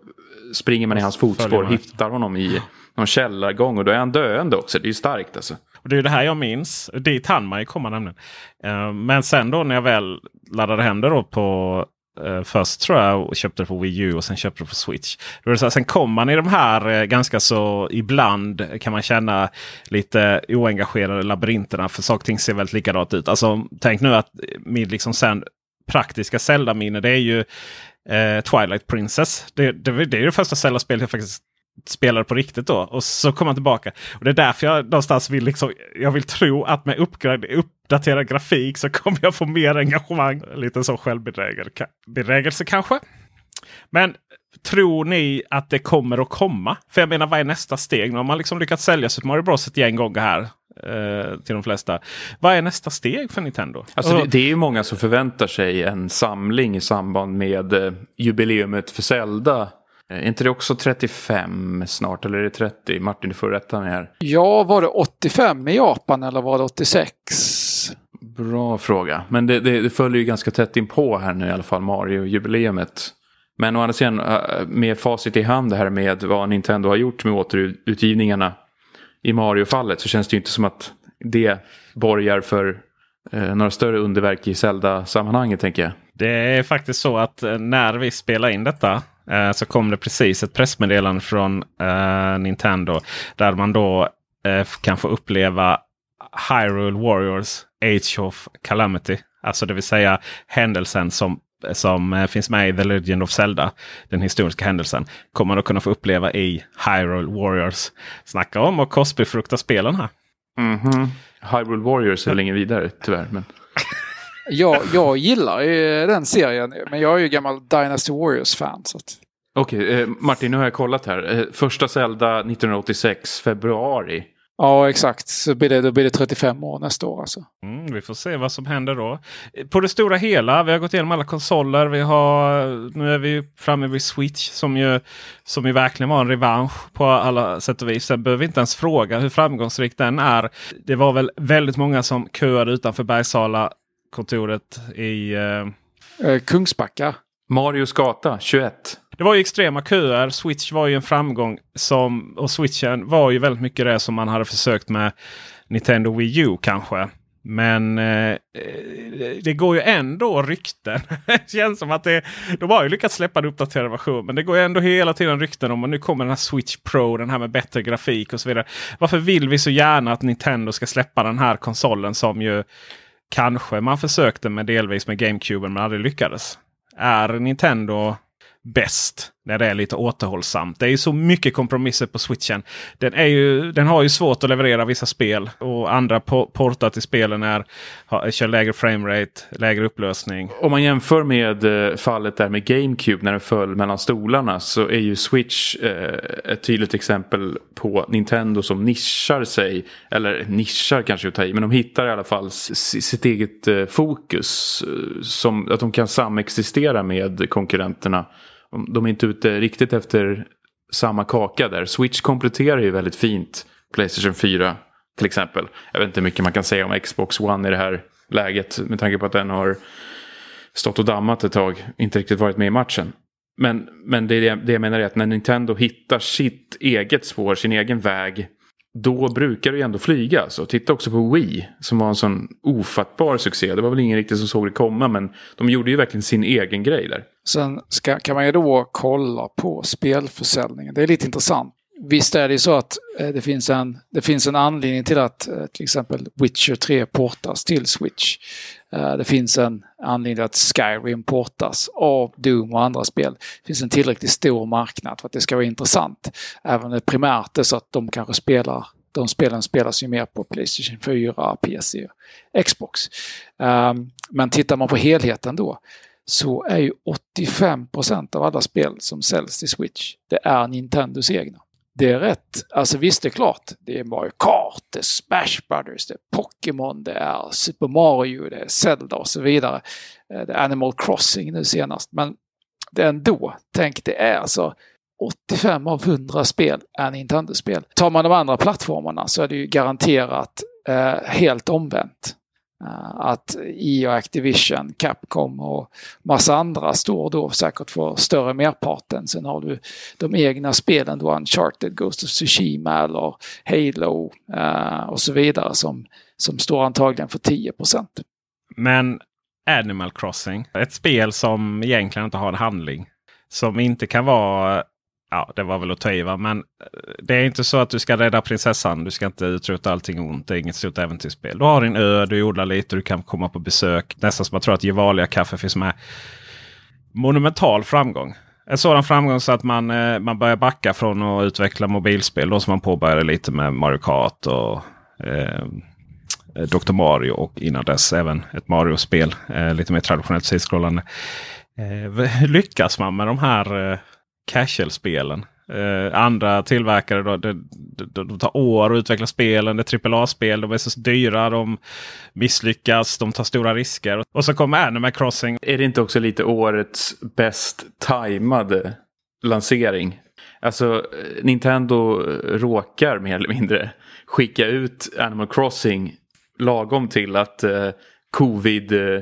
springer man i hans fotspår hittar honom i någon källargång. Och då är han döende också. Det är ju starkt alltså. Och det är det här jag minns. Dit hann man ju komma nämligen. Eh, men sen då när jag väl laddade hem det då på eh, Först tror jag och köpte det på Wii U och sen köpte det på Switch. Det så här, sen kommer man i de här eh, ganska så ibland kan man känna lite oengagerade labyrinterna. För saker och ting ser väldigt likadant ut. Alltså tänk nu att min liksom sen praktiska Zelda-minne det är ju eh, Twilight Princess. Det, det, det är det första Zelda-spelet jag faktiskt spelade på riktigt då. Och så kom han tillbaka. Och det är därför jag någonstans vill, liksom, jag vill tro att med uppgrad, uppdaterad grafik så kommer jag få mer engagemang. Lite så självbedrägelse kanske. Men tror ni att det kommer att komma? För jag menar vad är nästa steg? Nu har man liksom lyckats sälja Super Mario Bros ett gäng gånger här. Eh, till de flesta. Vad är nästa steg för Nintendo? Alltså Och- det, det är ju många som förväntar sig en samling i samband med eh, jubileumet för Zelda. Eh, Är inte det också 35 snart eller är det 30? Martin, du får rätta mig här. Ja, var det 85 i Japan eller var det 86? Bra fråga. Men det, det, det följer ju ganska tätt in på här nu i alla fall, Mario-jubileumet. Men å andra sidan, med facit i hand här med vad Nintendo har gjort med återutgivningarna i Mario-fallet så känns det ju inte som att det borgar för eh, några större underverk i Zelda-sammanhanget tänker jag. Det är faktiskt så att eh, när vi spelar in detta eh, så kom det precis ett pressmeddelande från eh, Nintendo. Där man då eh, kan få uppleva Hyrule Warriors Age of Calamity. Alltså det vill säga händelsen som, som eh, finns med i The Legend of Zelda. Den historiska händelsen. Kommer man då kunna få uppleva i Hyrule Warriors. Snacka om och korsbefrukta spelen här. Mhm. Hyrule Warriors är väl ingen vidare tyvärr. Men... [LAUGHS] Jag, jag gillar ju den serien, men jag är ju gammal Dynasty Warriors-fan. Så att... Okej, eh, Martin, nu har jag kollat här. Eh, första Zelda 1986, februari. Ja, exakt. Så blir det, då blir det 35 år nästa år alltså. Mm, vi får se vad som händer då. På det stora hela, vi har gått igenom alla konsoler. Vi har, nu är vi framme vid Switch som ju, som ju verkligen var en revansch på alla sätt och vis. Sen behöver vi inte ens fråga hur framgångsrik den är. Det var väl väldigt många som köade utanför Bergsala kontoret i eh, Eh, Kungsbacka. Marios gata 21. Det var ju extrema köer. Switch var ju en framgång. Som, och Switchen var ju väldigt mycket det som man hade försökt med Nintendo Wii U kanske. Men eh, det går ju ändå rykten. [LAUGHS] det känns som att det, de har ju lyckats släppa en uppdaterad version. Men det går ju ändå hela tiden rykten om att nu kommer den här Switch Pro, den här med bättre grafik och så vidare. Varför vill vi så gärna att Nintendo ska släppa den här konsolen som ju kanske man försökte med delvis med GameCube men aldrig lyckades? Är Nintendo bäst när det är lite återhållsamt. Det är ju så mycket kompromisser på switchen. Den, är ju, den har ju svårt att leverera vissa spel och andra po portar till spelen är, har, kör lägre framerate, lägre upplösning. Om man jämför med eh, fallet där med GameCube när den föll mellan stolarna så är ju Switch eh, ett tydligt exempel på Nintendo som nischar sig. Eller nischar kanske att ta i, men de hittar i alla fall sitt eget eh, fokus. Eh, som att de kan samexistera med konkurrenterna. De är inte ute riktigt efter samma kaka där. Switch kompletterar ju väldigt fint Playstation 4 till exempel. Jag vet inte hur mycket man kan säga om Xbox One i det här läget med tanke på att den har stått och dammat ett tag, inte riktigt varit med i matchen. Men, men det, är det, det jag menar är att när Nintendo hittar sitt eget spår, sin egen väg, då brukar det ju ändå flyga. Så Titta också på Wii som var en sån ofattbar succé. Det var väl ingen riktigt som såg det komma, men de gjorde ju verkligen sin egen grej där. Sen ska, kan man ju då kolla på spelförsäljningen. Det är lite intressant visst är det så att eh, det finns en, det finns en anledning till att eh, till exempel Witcher 3 portas till Switch. Eh, det finns en anledning till att Skyrim portas av Doom och andra spel. Det finns en tillräckligt stor marknad för att det ska vara intressant. Även det primärt är så att de kanske spelar de spelen spelas ju mer på Playstation 4, PC och Xbox. Ehm, men tittar man på helheten då så är ju 85% av alla spel som säljs till Switch, det är Nintendos egna. Det är rätt. Alltså visst, det är klart. Det är Mario Kart, det är Smash Brothers, det är Pokémon, det är Super Mario, det är Zelda och så vidare. Eh, det är Animal Crossing nu senast. Men det är ändå, tänk det är alltså 85 av 100 spel är Nintendo-spel. Tar man de andra plattformarna så är det ju garanterat eh, helt omvänt. Eh, att EA Activision, Capcom och massa andra står då säkert för större merparten. Sen har du de egna spelen då Uncharted, Ghost of Tsushima eller Halo eh, och så vidare som, som står antagligen för 10% Men Animal Crossing, ett spel som egentligen inte har en handling. Som inte kan vara Ja, det var väl att ta i va? Men eh, det är inte så att du ska rädda prinsessan. Du ska inte utrota allting ont. Det är inget stort äventyrsspel. Du har din ö, du odlar lite, du kan komma på besök. Nästan som man tror att Gevalia kaffe finns med. Monumental framgång. En sådan framgång så att man, eh, man börjar backa från att utveckla mobilspel. Då som man påbörjade lite med Mario Kart och eh, Dr. Mario och innan dess även ett Mario-spel. Eh, lite mer traditionellt sidskrollande. Eh, [LAUGHS] lyckas man med de här eh, casual-spelen. Eh, andra tillverkare då, de, de, de, tar år att utveckla spelen. Det är AAA-spel. De är så dyra. De misslyckas. De tar stora risker. Och så kommer Animal Crossing. Är det inte också lite årets bäst tajmade lansering? Alltså eh, Nintendo eh, råkar mer eller mindre skicka ut Animal Crossing lagom till att eh, covid eh,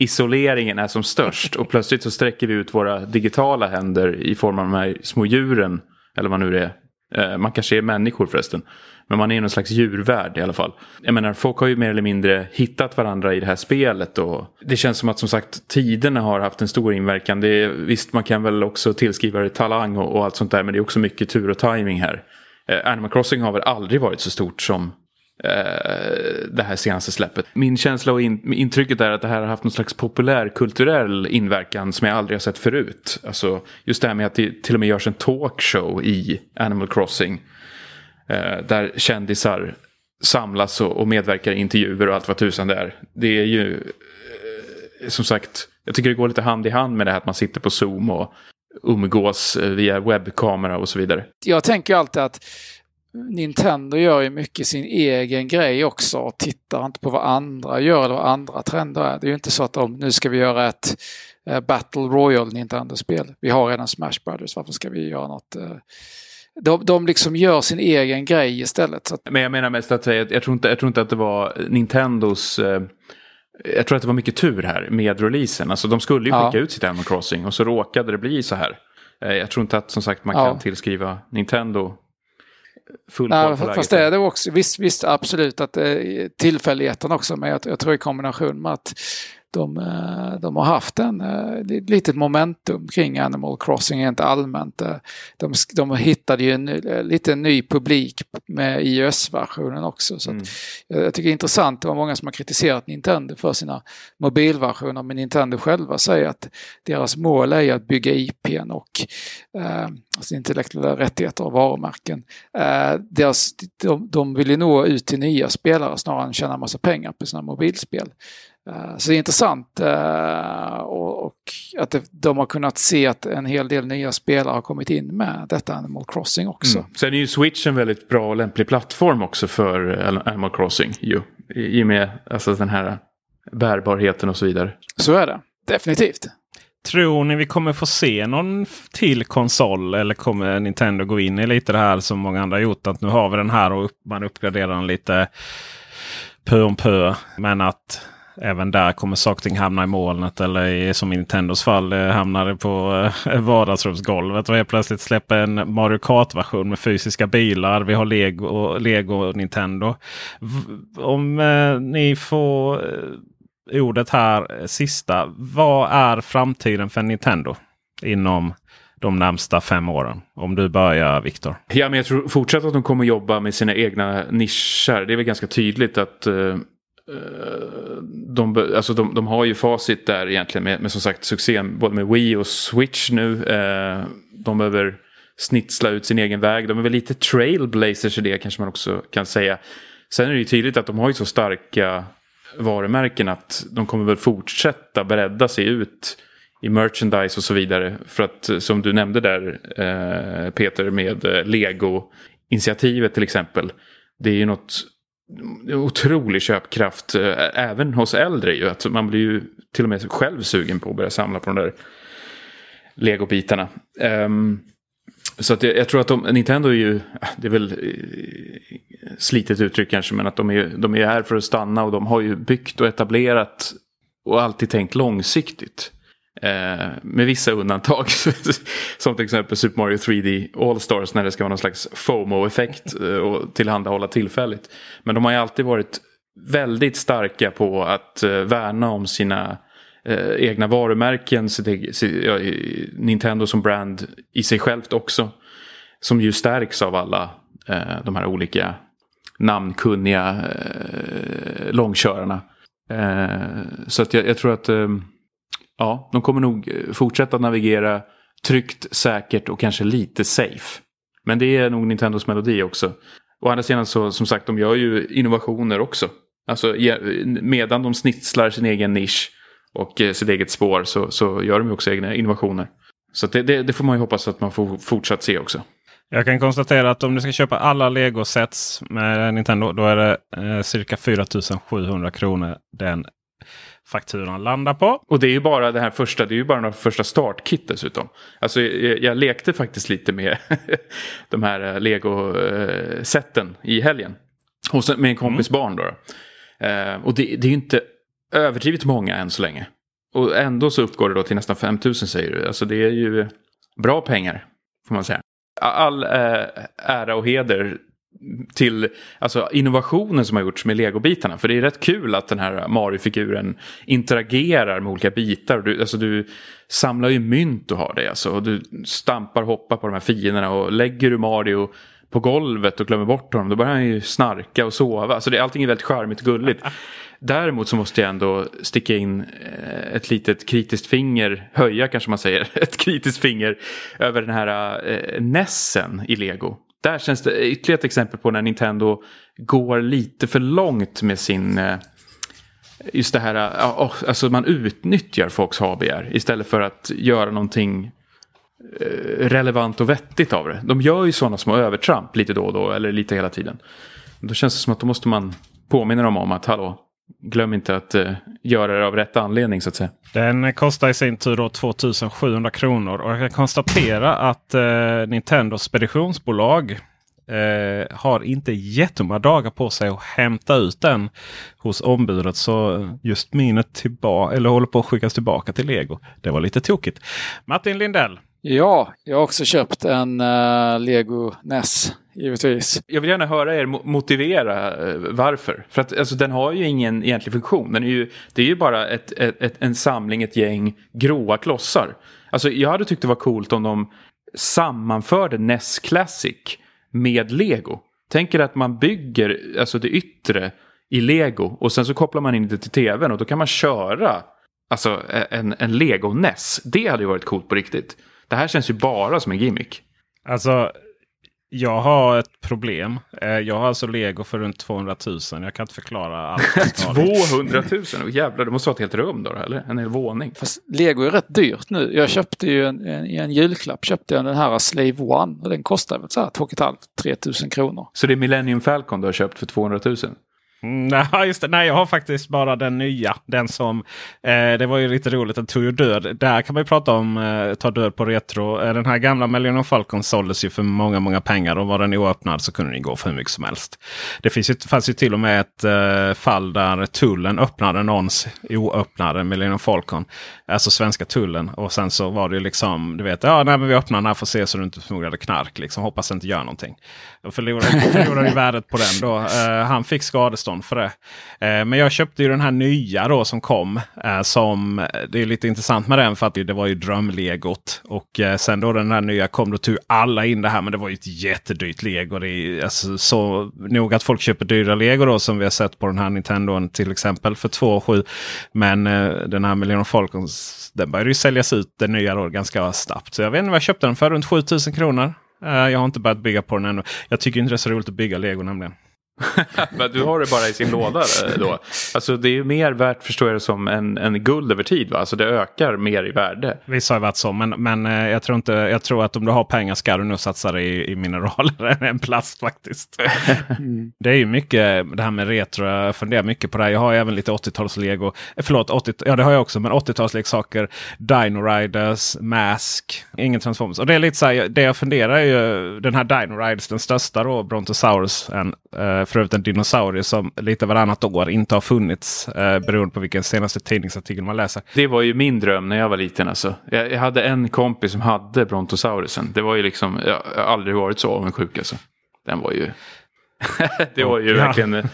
isoleringen är som störst och plötsligt så sträcker vi ut våra digitala händer i form av de här små djuren. Eller vad nu det är. Eh, man kanske är människor förresten. Men man är någon slags djurvärld i alla fall. Jag menar, folk har ju mer eller mindre hittat varandra i det här spelet. Och det känns som att som sagt tiderna har haft en stor inverkan. Det är, visst, man kan väl också tillskriva det talang och, och allt sånt där. Men det är också mycket tur och timing här. Eh, Animal Crossing har väl aldrig varit så stort som Eh, det här senaste släppet. Min känsla och in, intrycket är att det här har haft någon slags populärkulturell inverkan som jag aldrig har sett förut. Alltså just det här med att det till och med görs en talkshow i Animal Crossing. Eh, där kändisar samlas och, och medverkar i intervjuer och allt vad tusan det är. Det är ju eh, som sagt, jag tycker det går lite hand i hand med det här att man sitter på Zoom och umgås eh, via webbkamera och så vidare. Jag tänker alltid att Nintendo gör ju mycket sin egen grej också och tittar inte på vad andra gör eller vad andra trender är. Det är ju inte så att de, nu ska vi göra ett eh, Battle Royale Nintendo-spel. Vi har redan Smash Brothers, varför ska vi göra något? Eh, de, de liksom gör sin egen grej istället. Men jag menar mest att säga, jag tror inte, jag tror inte att det var Nintendos eh, jag tror att det var mycket tur här med releasen. Alltså de skulle ju skicka ja. ut sitt Animal Crossing och så råkade det bli så här. Jag tror inte att som sagt man kan tillskriva Nintendo full Nej, fast det är det också. Visst, visst absolut att det är tillfälligheten också. Men jag, jag tror i kombination med att de, eh, de har haft en eh, litet momentum kring Animal Crossing rent allmänt. Eh, de, de hittade ju en lite ny publik med iOS-versionen också. Så mm. jag tycker det är intressant, det var många som har kritiserat Nintendo för sina mobilversioner, men Nintendo själva säger att deras mål är att bygga IPn och eh, alltså intellektuella rättigheter och varumärken. Eh, deras, de, de vill ju nå ut till nya spelare snarare än tjäna massa pengar på sina mobilspel. Eh, så det är intressant eh, och att de har kunnat se att en hel del nya spelare har kommit in med detta Animal Crossing också. Mm. Sen är ju Switch en väldigt bra och lämplig plattform också för Animal Crossing. Ju. I och med alltså, den här bärbarheten och så vidare. Så är det, definitivt. Tror ni vi kommer få se någon till konsol eller kommer Nintendo gå in i lite det här som många andra gjort? Att nu har vi den här och man uppgraderar den lite pö om pö. Men att även där kommer saker och ting hamna i molnet. Eller i, som i Nintendos fall eh, hamnar det på eh, [LAUGHS] vardagsrumsgolvet. Och helt plötsligt släpper en Mario Kart-version med fysiska bilar. Vi har Lego, Lego och Nintendo. Om eh, ni får eh, ordet här eh, sista. Vad är framtiden för Nintendo inom de närmsta fem åren? Om du börjar Viktor. Ja, men jag tror fortsatt att de kommer jobba med sina egna nischer. Det är väl ganska tydligt att eh, Eh, de, alltså de, de har ju facit där egentligen med, med som sagt succén både med Wii och Switch nu. Eh, de behöver snitsla ut sin egen väg. De är väl lite trailblazers i det kanske man också kan säga. Sen är det ju tydligt att de har ju så starka varumärken att de kommer väl fortsätta bredda sig ut i merchandise och så vidare. För att eh, som du nämnde där eh, Peter med eh, Lego-initiativet till exempel. Det är ju något otrolig köpkraft eh, även hos äldre ju. Att man blir ju till och med själv sugen på att börja samla på de där legobitarna. Um, så att jag, jag, tror att de, Nintendo är ju, ah, det är väl eh, slitet uttryck kanske, men att de är, de är här för att stanna och de har ju byggt och etablerat och alltid tänkt långsiktigt. Eh, med vissa undantag. [LAUGHS] som till exempel Super Mario 3D All-Stars när det ska vara någon slags FOMO-effekt eh, och tillhandahålla tillfälligt. Men de har ju alltid varit väldigt starka på att eh, värna om sina eh, egna varumärken. ja, Nintendo som brand i sig självt också. Som ju stärks av alla eh, de här olika namnkunniga eh, långkörarna. Eh, så att jag, jag tror att eh, ja, de kommer nog eh, fortsätta navigera tryggt, säkert och kanske lite safe. Men det är nog Nintendos melodi också. Å andra sidan så som sagt, de gör ju innovationer också. Alltså medan de snitslar sin egen nisch och eh, sitt eget spår så, så gör de ju också egna innovationer. Så det, det, det, får man ju hoppas att man får fortsatt se också. Jag kan konstatera att om du ska köpa alla Lego-sets med Nintendo då är det eh, cirka 4700 kronor den fakturan landar på. Och det är ju bara det här första, det är ju bara några första startkit dessutom. Alltså jag, jag lekte faktiskt lite med [LAUGHS] de här eh, Lego-sätten i helgen. Hos, med en kompis mm. barn då. Eh, och det, det är ju inte överdrivet många än så länge. Och ändå så uppgår det då till nästan 5000 säger du. Alltså det är ju bra pengar. Får man säga. All äh, ära och heder till alltså, innovationen som har gjorts med legobitarna. För det är rätt kul att den här Mario-figuren interagerar med olika bitar. Du, alltså, du samlar ju mynt och har det. Alltså, och du stampar och hoppar på de här fienderna. Och lägger du Mario på golvet och glömmer bort honom. Då börjar han ju snarka och sova. Alltså, det, allting är väldigt charmigt och gulligt. [LAUGHS] Däremot så måste jag ändå sticka in eh, ett litet kritiskt finger, höja kanske man säger, [LAUGHS] ett kritiskt finger över den här eh, Nessen i Lego. Där känns det ytterligare ett exempel på när Nintendo går lite för långt med sin eh, Just det här, eh, oh, alltså man utnyttjar folks HBR istället för att göra någonting eh, relevant och vettigt av det. De gör ju sådana små övertramp lite då och då, eller lite hela tiden. Då känns det som att då måste man påminna dem om att hallå, glöm inte att eh, göra det av rätt anledning så att säga. Den kostar i sin tur då 2700 kronor. Och jag kan konstatera att eh, Nintendos speditionsbolag eh, har inte jättemånga dagar på sig att hämta ut den hos ombudet. Så just minet tillbaka, eller håller på att skickas tillbaka till Lego. Det var lite tokigt. Martin Lindell. Ja, jag har också köpt en uh, Lego NES givetvis. Jag vill gärna höra er motivera uh, varför. För att alltså, den har ju ingen egentlig funktion. Den är ju, det är ju bara ett, ett, ett, en samling, ett gäng gråa klossar. Alltså, jag hade tyckt det var coolt om de sammanförde NES Classic med Lego. Tänker att man bygger alltså det yttre i Lego och sen så kopplar man in det till tvn och då kan man köra alltså, e-, en, en Lego NES. Det hade ju varit coolt på riktigt. Det här känns ju bara som en gimmick. Alltså, jag har ett problem. Eh, jag har alltså lego för runt 200 000. Jag kan inte förklara allt. 200 000? Oh, jävlar, det måste vara ett helt rum då, eller? En hel våning. Fast lego är rätt dyrt nu. Jag köpte ju en, en, en julklapp, köpte jag den här Slave One. Och den kostar väl så här 2 500-3 000 kronor. Så det är Millennium Falcon du har köpt för 200 000? Mm, [LAUGHS] nej, just det. nej, jag har faktiskt bara den nya. Den som, eh, det var ju lite roligt, den tog ju död. Där kan man ju prata om eh, ta död på retro. Eh, den här gamla Millennium Falcon såldes ju för många, många pengar. Och var den oöppnad så kunde den gå för hur mycket som helst. Det finns ju, fanns ju till och med ett eh, fall där tullen öppnade någons oöppnade Millennium Falcon. Alltså svenska tullen. Och sen så var det ju liksom, du vet, ja nej, men vi öppnar den här för att se så du inte förmodade knark. Liksom. Hoppas det inte gör någonting. Jag förlorade, förlorade ju värdet på den då. Eh, han fick skadestånd motstånd för det. Eh, men jag köpte ju den här nya då som kom. Eh, som, det är lite intressant med den för att det var ju drömlegot. Och eh, sen då den här nya kom då tog alla in det här. Men det var ju ett jättedyrt lego. Det är alltså, så nog att folk köper dyra lego då som vi har sett på den här Nintendo till exempel för 2 7. Men den här Millennium Falcons den började ju säljas ut den nya då ganska snabbt. Så jag vet inte vad jag köpte den för. Runt 7000 kronor. Jag har inte börjat bygga på den ännu. Jag tycker inte det är så roligt att bygga lego nämligen. [LAUGHS] Men du har det bara i sin låda eh, då? Alltså det är mer värt förstår jag det som en, en guld över tid va? Alltså det ökar mer i värde. Vissa har varit så men, men eh, jag, tror inte, jag tror att om du har pengar ska du nog satsa det i, i mineraler [LAUGHS] än plast faktiskt. Mm. [LAUGHS] Det är ju mycket det här med retro. Jag funderar mycket på det här. Jag har även lite 80-tals-lego. Eh, förlåt, 80, ja det har jag också. Men 80-talsleksaker. Dino Riders, Mask, ingen Transformers. Och det är lite så här, det jag funderar är ju den här Dino Riders, den största då, Brontosaurus. En, för övrigt en dinosaurie som lite varannat år inte har funnits. Eh, beroende på vilken senaste tidningsartikel man läser. Det var ju min dröm när jag var liten. Alltså. Jag, jag hade en kompis som hade Brontosaurusen. Det var ju liksom, jag har aldrig varit så avundsjuk. Alltså. Den var ju [LAUGHS] det var ju ja. verkligen eh,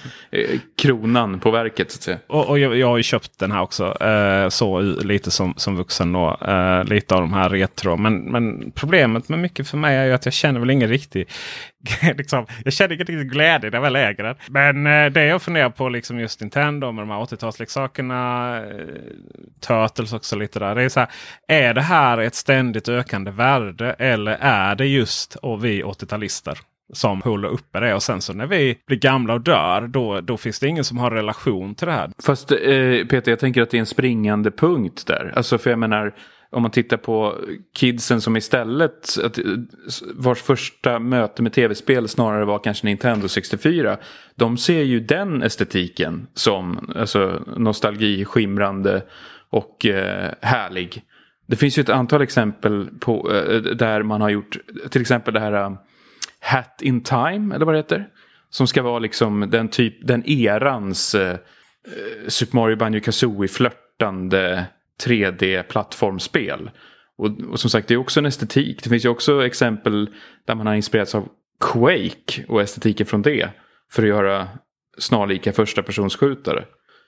kronan på verket. Så att säga. Och, och jag, jag, har ju köpt den här också. Eh, så lite som, som vuxen då. Eh, lite av de här retro. Men, men problemet med mycket för mig är ju att jag känner väl ingen riktig [LAUGHS] liksom, jag känner ingen riktig glädje när jag väl äger den. Men eh, det jag funderar på liksom just Nintendo med de här 80-talsleksakerna. Eh, Turtles också lite där. Det är, så här, är det här ett ständigt ökande värde eller är det just och vi 80-talister? Som håller uppe det. Och sen så när vi blir gamla och dör, då, då finns det ingen som har relation till det här. Fast eh, Peter, jag tänker att det är en springande punkt där. Alltså för jag menar, om man tittar på kidsen som istället, att, eh, vars första möte med tv-spel snarare var kanske Nintendo 64. De ser ju den estetiken som alltså, nostalgi, skimrande och eh, härlig. Det finns ju ett antal exempel på, eh, där man har gjort, till exempel det här eh, Hat in Time, eller vad det heter. Som ska vara liksom den, typ, den erans eh, eh Super Mario Banjo Kazooie flörtande 3D-plattformsspel. Och, och, som sagt, det är också en estetik. Det finns ju också exempel där man har inspirerats av Quake och estetiken från det. För att göra snarlika första personsskjutare.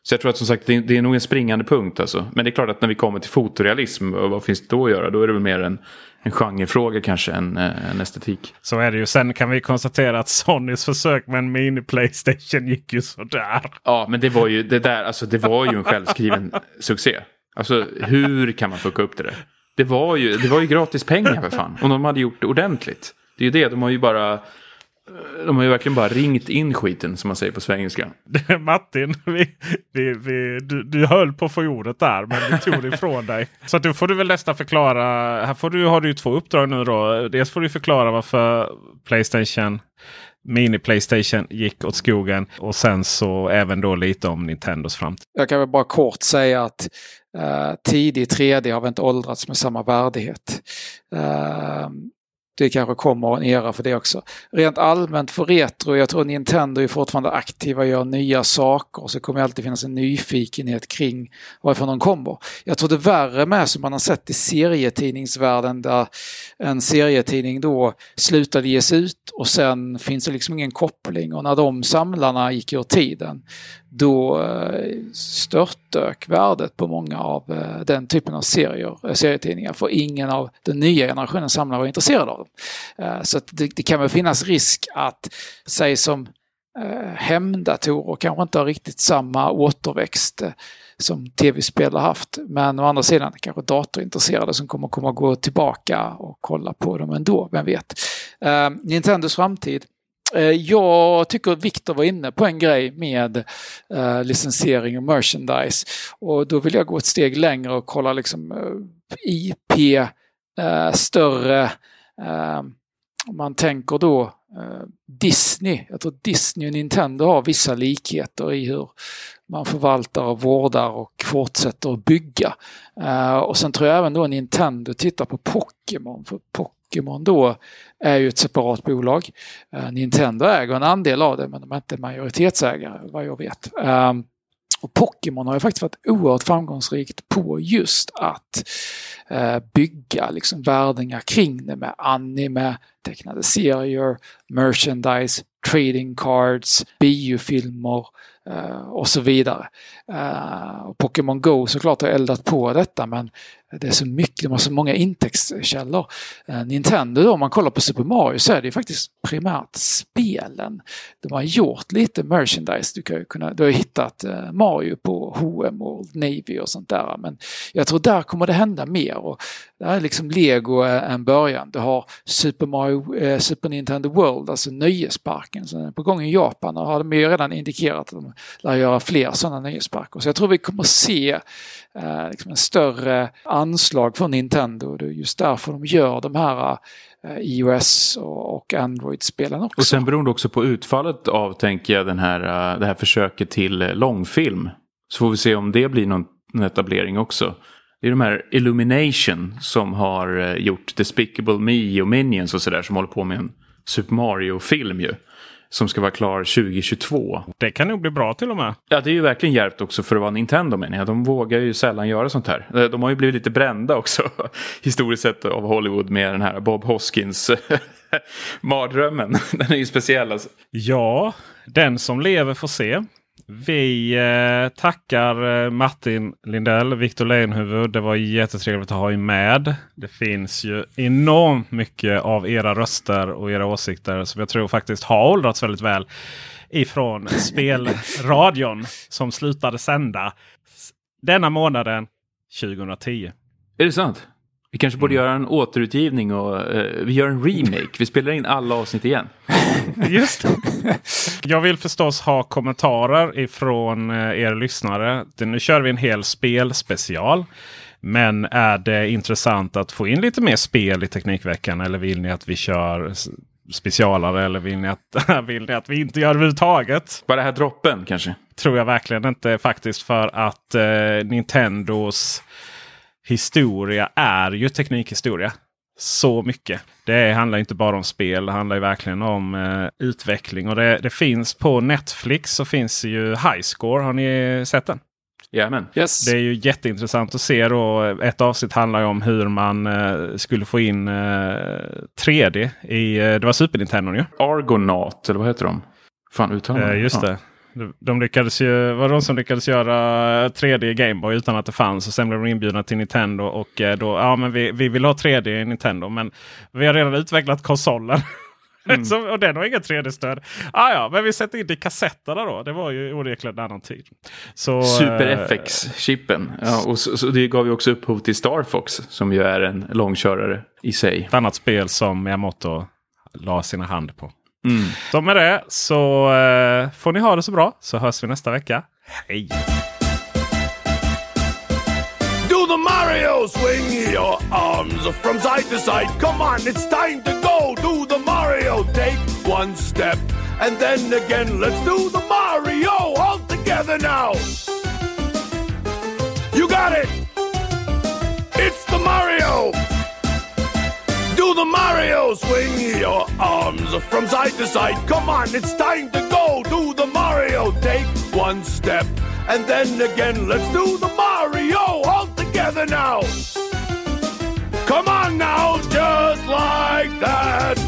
Så jag tror att som sagt det är, det är nog en springande punkt alltså. Men det är klart att när vi kommer till fotorealism, vad finns det då att göra? Då är det väl mer en, en genrefråga kanske än eh, en estetik. Så är det ju. Sen kan vi konstatera att Sonys försök med en mini-Playstation gick ju sådär. Ja, men det var ju, det där, alltså, det var ju en självskriven [LAUGHS] succé. Alltså hur kan man fucka upp det där? Det var ju, det var ju gratis pengar för fan. Om de hade gjort det ordentligt. Det är ju det, de har ju bara de har ju verkligen bara ringt in skiten som man säger på svengelska. [LAUGHS] Martin, vi, vi, vi, du, du höll på att få ordet där men vi tog det ifrån dig. Så då får du väl nästan förklara. Här får du, har du ju två uppdrag nu då. Dels får du förklara varför Playstation Mini Playstation gick åt skogen. Och sen så även då lite om Nintendos framtid. Jag kan väl bara kort säga att uh, tidig 3D har väl inte åldrats med samma värdighet. Uh, det kanske kommer en era för det också. Rent allmänt för retro, jag tror Nintendo är fortfarande aktiva och gör nya saker. Så kommer det alltid finnas en nyfikenhet kring varifrån de kommer. Jag tror det värre med som man har sett i serietidningsvärlden där en serietidning då slutade ges ut och sen finns det liksom ingen koppling och när de samlarna gick ur tiden då eh, störtdök värdet på många av eh, den typen av serier, eh, serietidningar för ingen av den nya generationen samlare var intresserad av dem. Så det, det, kan väl finnas risk att, säg som hemdatorer kanske inte har riktigt samma återväxt som tv-spel har haft. Men å andra sidan kanske datorintresserade som kommer komma gå tillbaka och kolla på dem ändå, vem vet. Nintendos framtid Eh, jag tycker Viktor var inne på en grej med eh, licensiering och merchandise. Och då vill jag gå ett steg längre och kolla liksom eh, IP-större... om man tänker då Disney. Jag tror Disney och Nintendo har vissa likheter i hur man förvaltar och vårdar och fortsätter att bygga. och sen tror jag även då Nintendo tittar på Pokémon. För Pokémon då är ju ett separat bolag. Eh, Nintendo äger en andel av det men de är inte majoritetsägare vad jag vet. Ehm, och Pokémon har ju faktiskt varit oerhört framgångsrikt på just att eh, bygga liksom värdingar kring det med anime, tecknade serier, merchandise, trading cards, biofilmer, eh, och så vidare. Eh, Pokémon Go såklart har eldat på detta men det är så mycket, de har så många intäktskällor. Eh, Nintendo då, om man kollar på Super Mario så är det ju faktiskt primärt spelen. De har gjort lite merchandise. Du, kan kunna, du har hittat eh, Mario på H&M och Navy och sånt där. Men jag tror där kommer det hända mer. Och där är liksom Lego eh, en början. Du har Super, Mario, eh, Super Nintendo World, alltså nöjesparken som är på gång i Japan. Och har de ju redan indikerat att de lär göra fler sådana nöjesparker. Så jag tror vi kommer se eh, liksom en större anslag för Nintendo. Det är just därför de gör de här eh, iOS och Android-spelen också. Och sen beror det också på utfallet av, tänker jag, den här, eh, det här försöket till eh, långfilm. Så får vi se om det blir någon, någon etablering också. Det är de här Illumination som har gjort Despicable Me och Minions och sådär som håller på med en Super Mario-film ju som ska vara klar 2022. Det kan nog bli bra till och med. Ja, det är ju verkligen hjälpt också för att vara Nintendo menar jag. De vågar ju sällan göra sånt här. Eh, de har ju blivit lite brända också [LAUGHS] historiskt sett av Hollywood med den här Bob Hoskins [LAUGHS] mardrömmen. [LAUGHS] Den är ju speciell alltså. Ja, den som lever får se. Vi eh, tackar eh, Martin Lindell, Victor Leijonhufvud. Det var jättetrevligt att ha er med. Det finns ju enormt mycket av era röster och era åsikter som jag tror faktiskt har åldrats väldigt väl ifrån spelradion som slutade sända denna månaden 2010. Är det sant? Vi kanske borde mm. göra en återutgivning och uh, vi gör en remake. Vi spelar in alla avsnitt igen. [LAUGHS] Just Jag vill förstås ha kommentarer ifrån uh, er lyssnare. Nu kör vi en hel spelspecial. Men är det intressant att få in lite mer spel i Teknikveckan? Eller vill ni att vi kör specialare? Eller vill ni att, [LAUGHS] vill ni att vi inte gör överhuvudtaget? Bara det här droppen kanske? Tror jag verkligen inte faktiskt. För att uh, Nintendos historia är ju teknikhistoria. Så mycket. Det handlar inte bara om spel. Det handlar ju verkligen om eh, utveckling. Och det, det, finns på Netflix så finns ju Highscore. Har ni sett den? Jajamän. Yes. Det är ju jätteintressant att se då. Ett avsnitt handlar om hur man eh, skulle få in eh, 3D i, eh, det var Super Nintendo ju. Argonaut, eller vad heter de? Fan uttalar eh, Just det. De lyckades ju, var de som lyckades göra 3D Gameboy utan att det fanns. Och sen blev de inbjudna till Nintendo. Och eh, då, ja men vi, vi vill ha 3D i Nintendo. Men vi har redan utvecklat konsolen. Mm. [LAUGHS] så, och den har inget 3D-stöd. Ah, ja, men vi sätter in det i kassetterna då. Det var ju onekligen en annan tid. Så, Super eh, FX-chippen. Ja, och så, så, det gav ju också upphov till Star Fox som ju är en långkörare i sig. Ett annat spel som Miyamoto la sina hand på. Mm. Så med det så eh, får ni ha det så bra så hörs vi nästa vecka. Hej! Do the Mario swing your arms from side to side. Come on, it's time to go. Do the Mario. Take one step and then again. Let's do the Mario all together now. You got it. It's the Mario. Do the Mario, swing your arms from side to side. Come on, it's time to go. Do the Mario, take one step and then again. Let's do the Mario all together now. Come on now, just like that.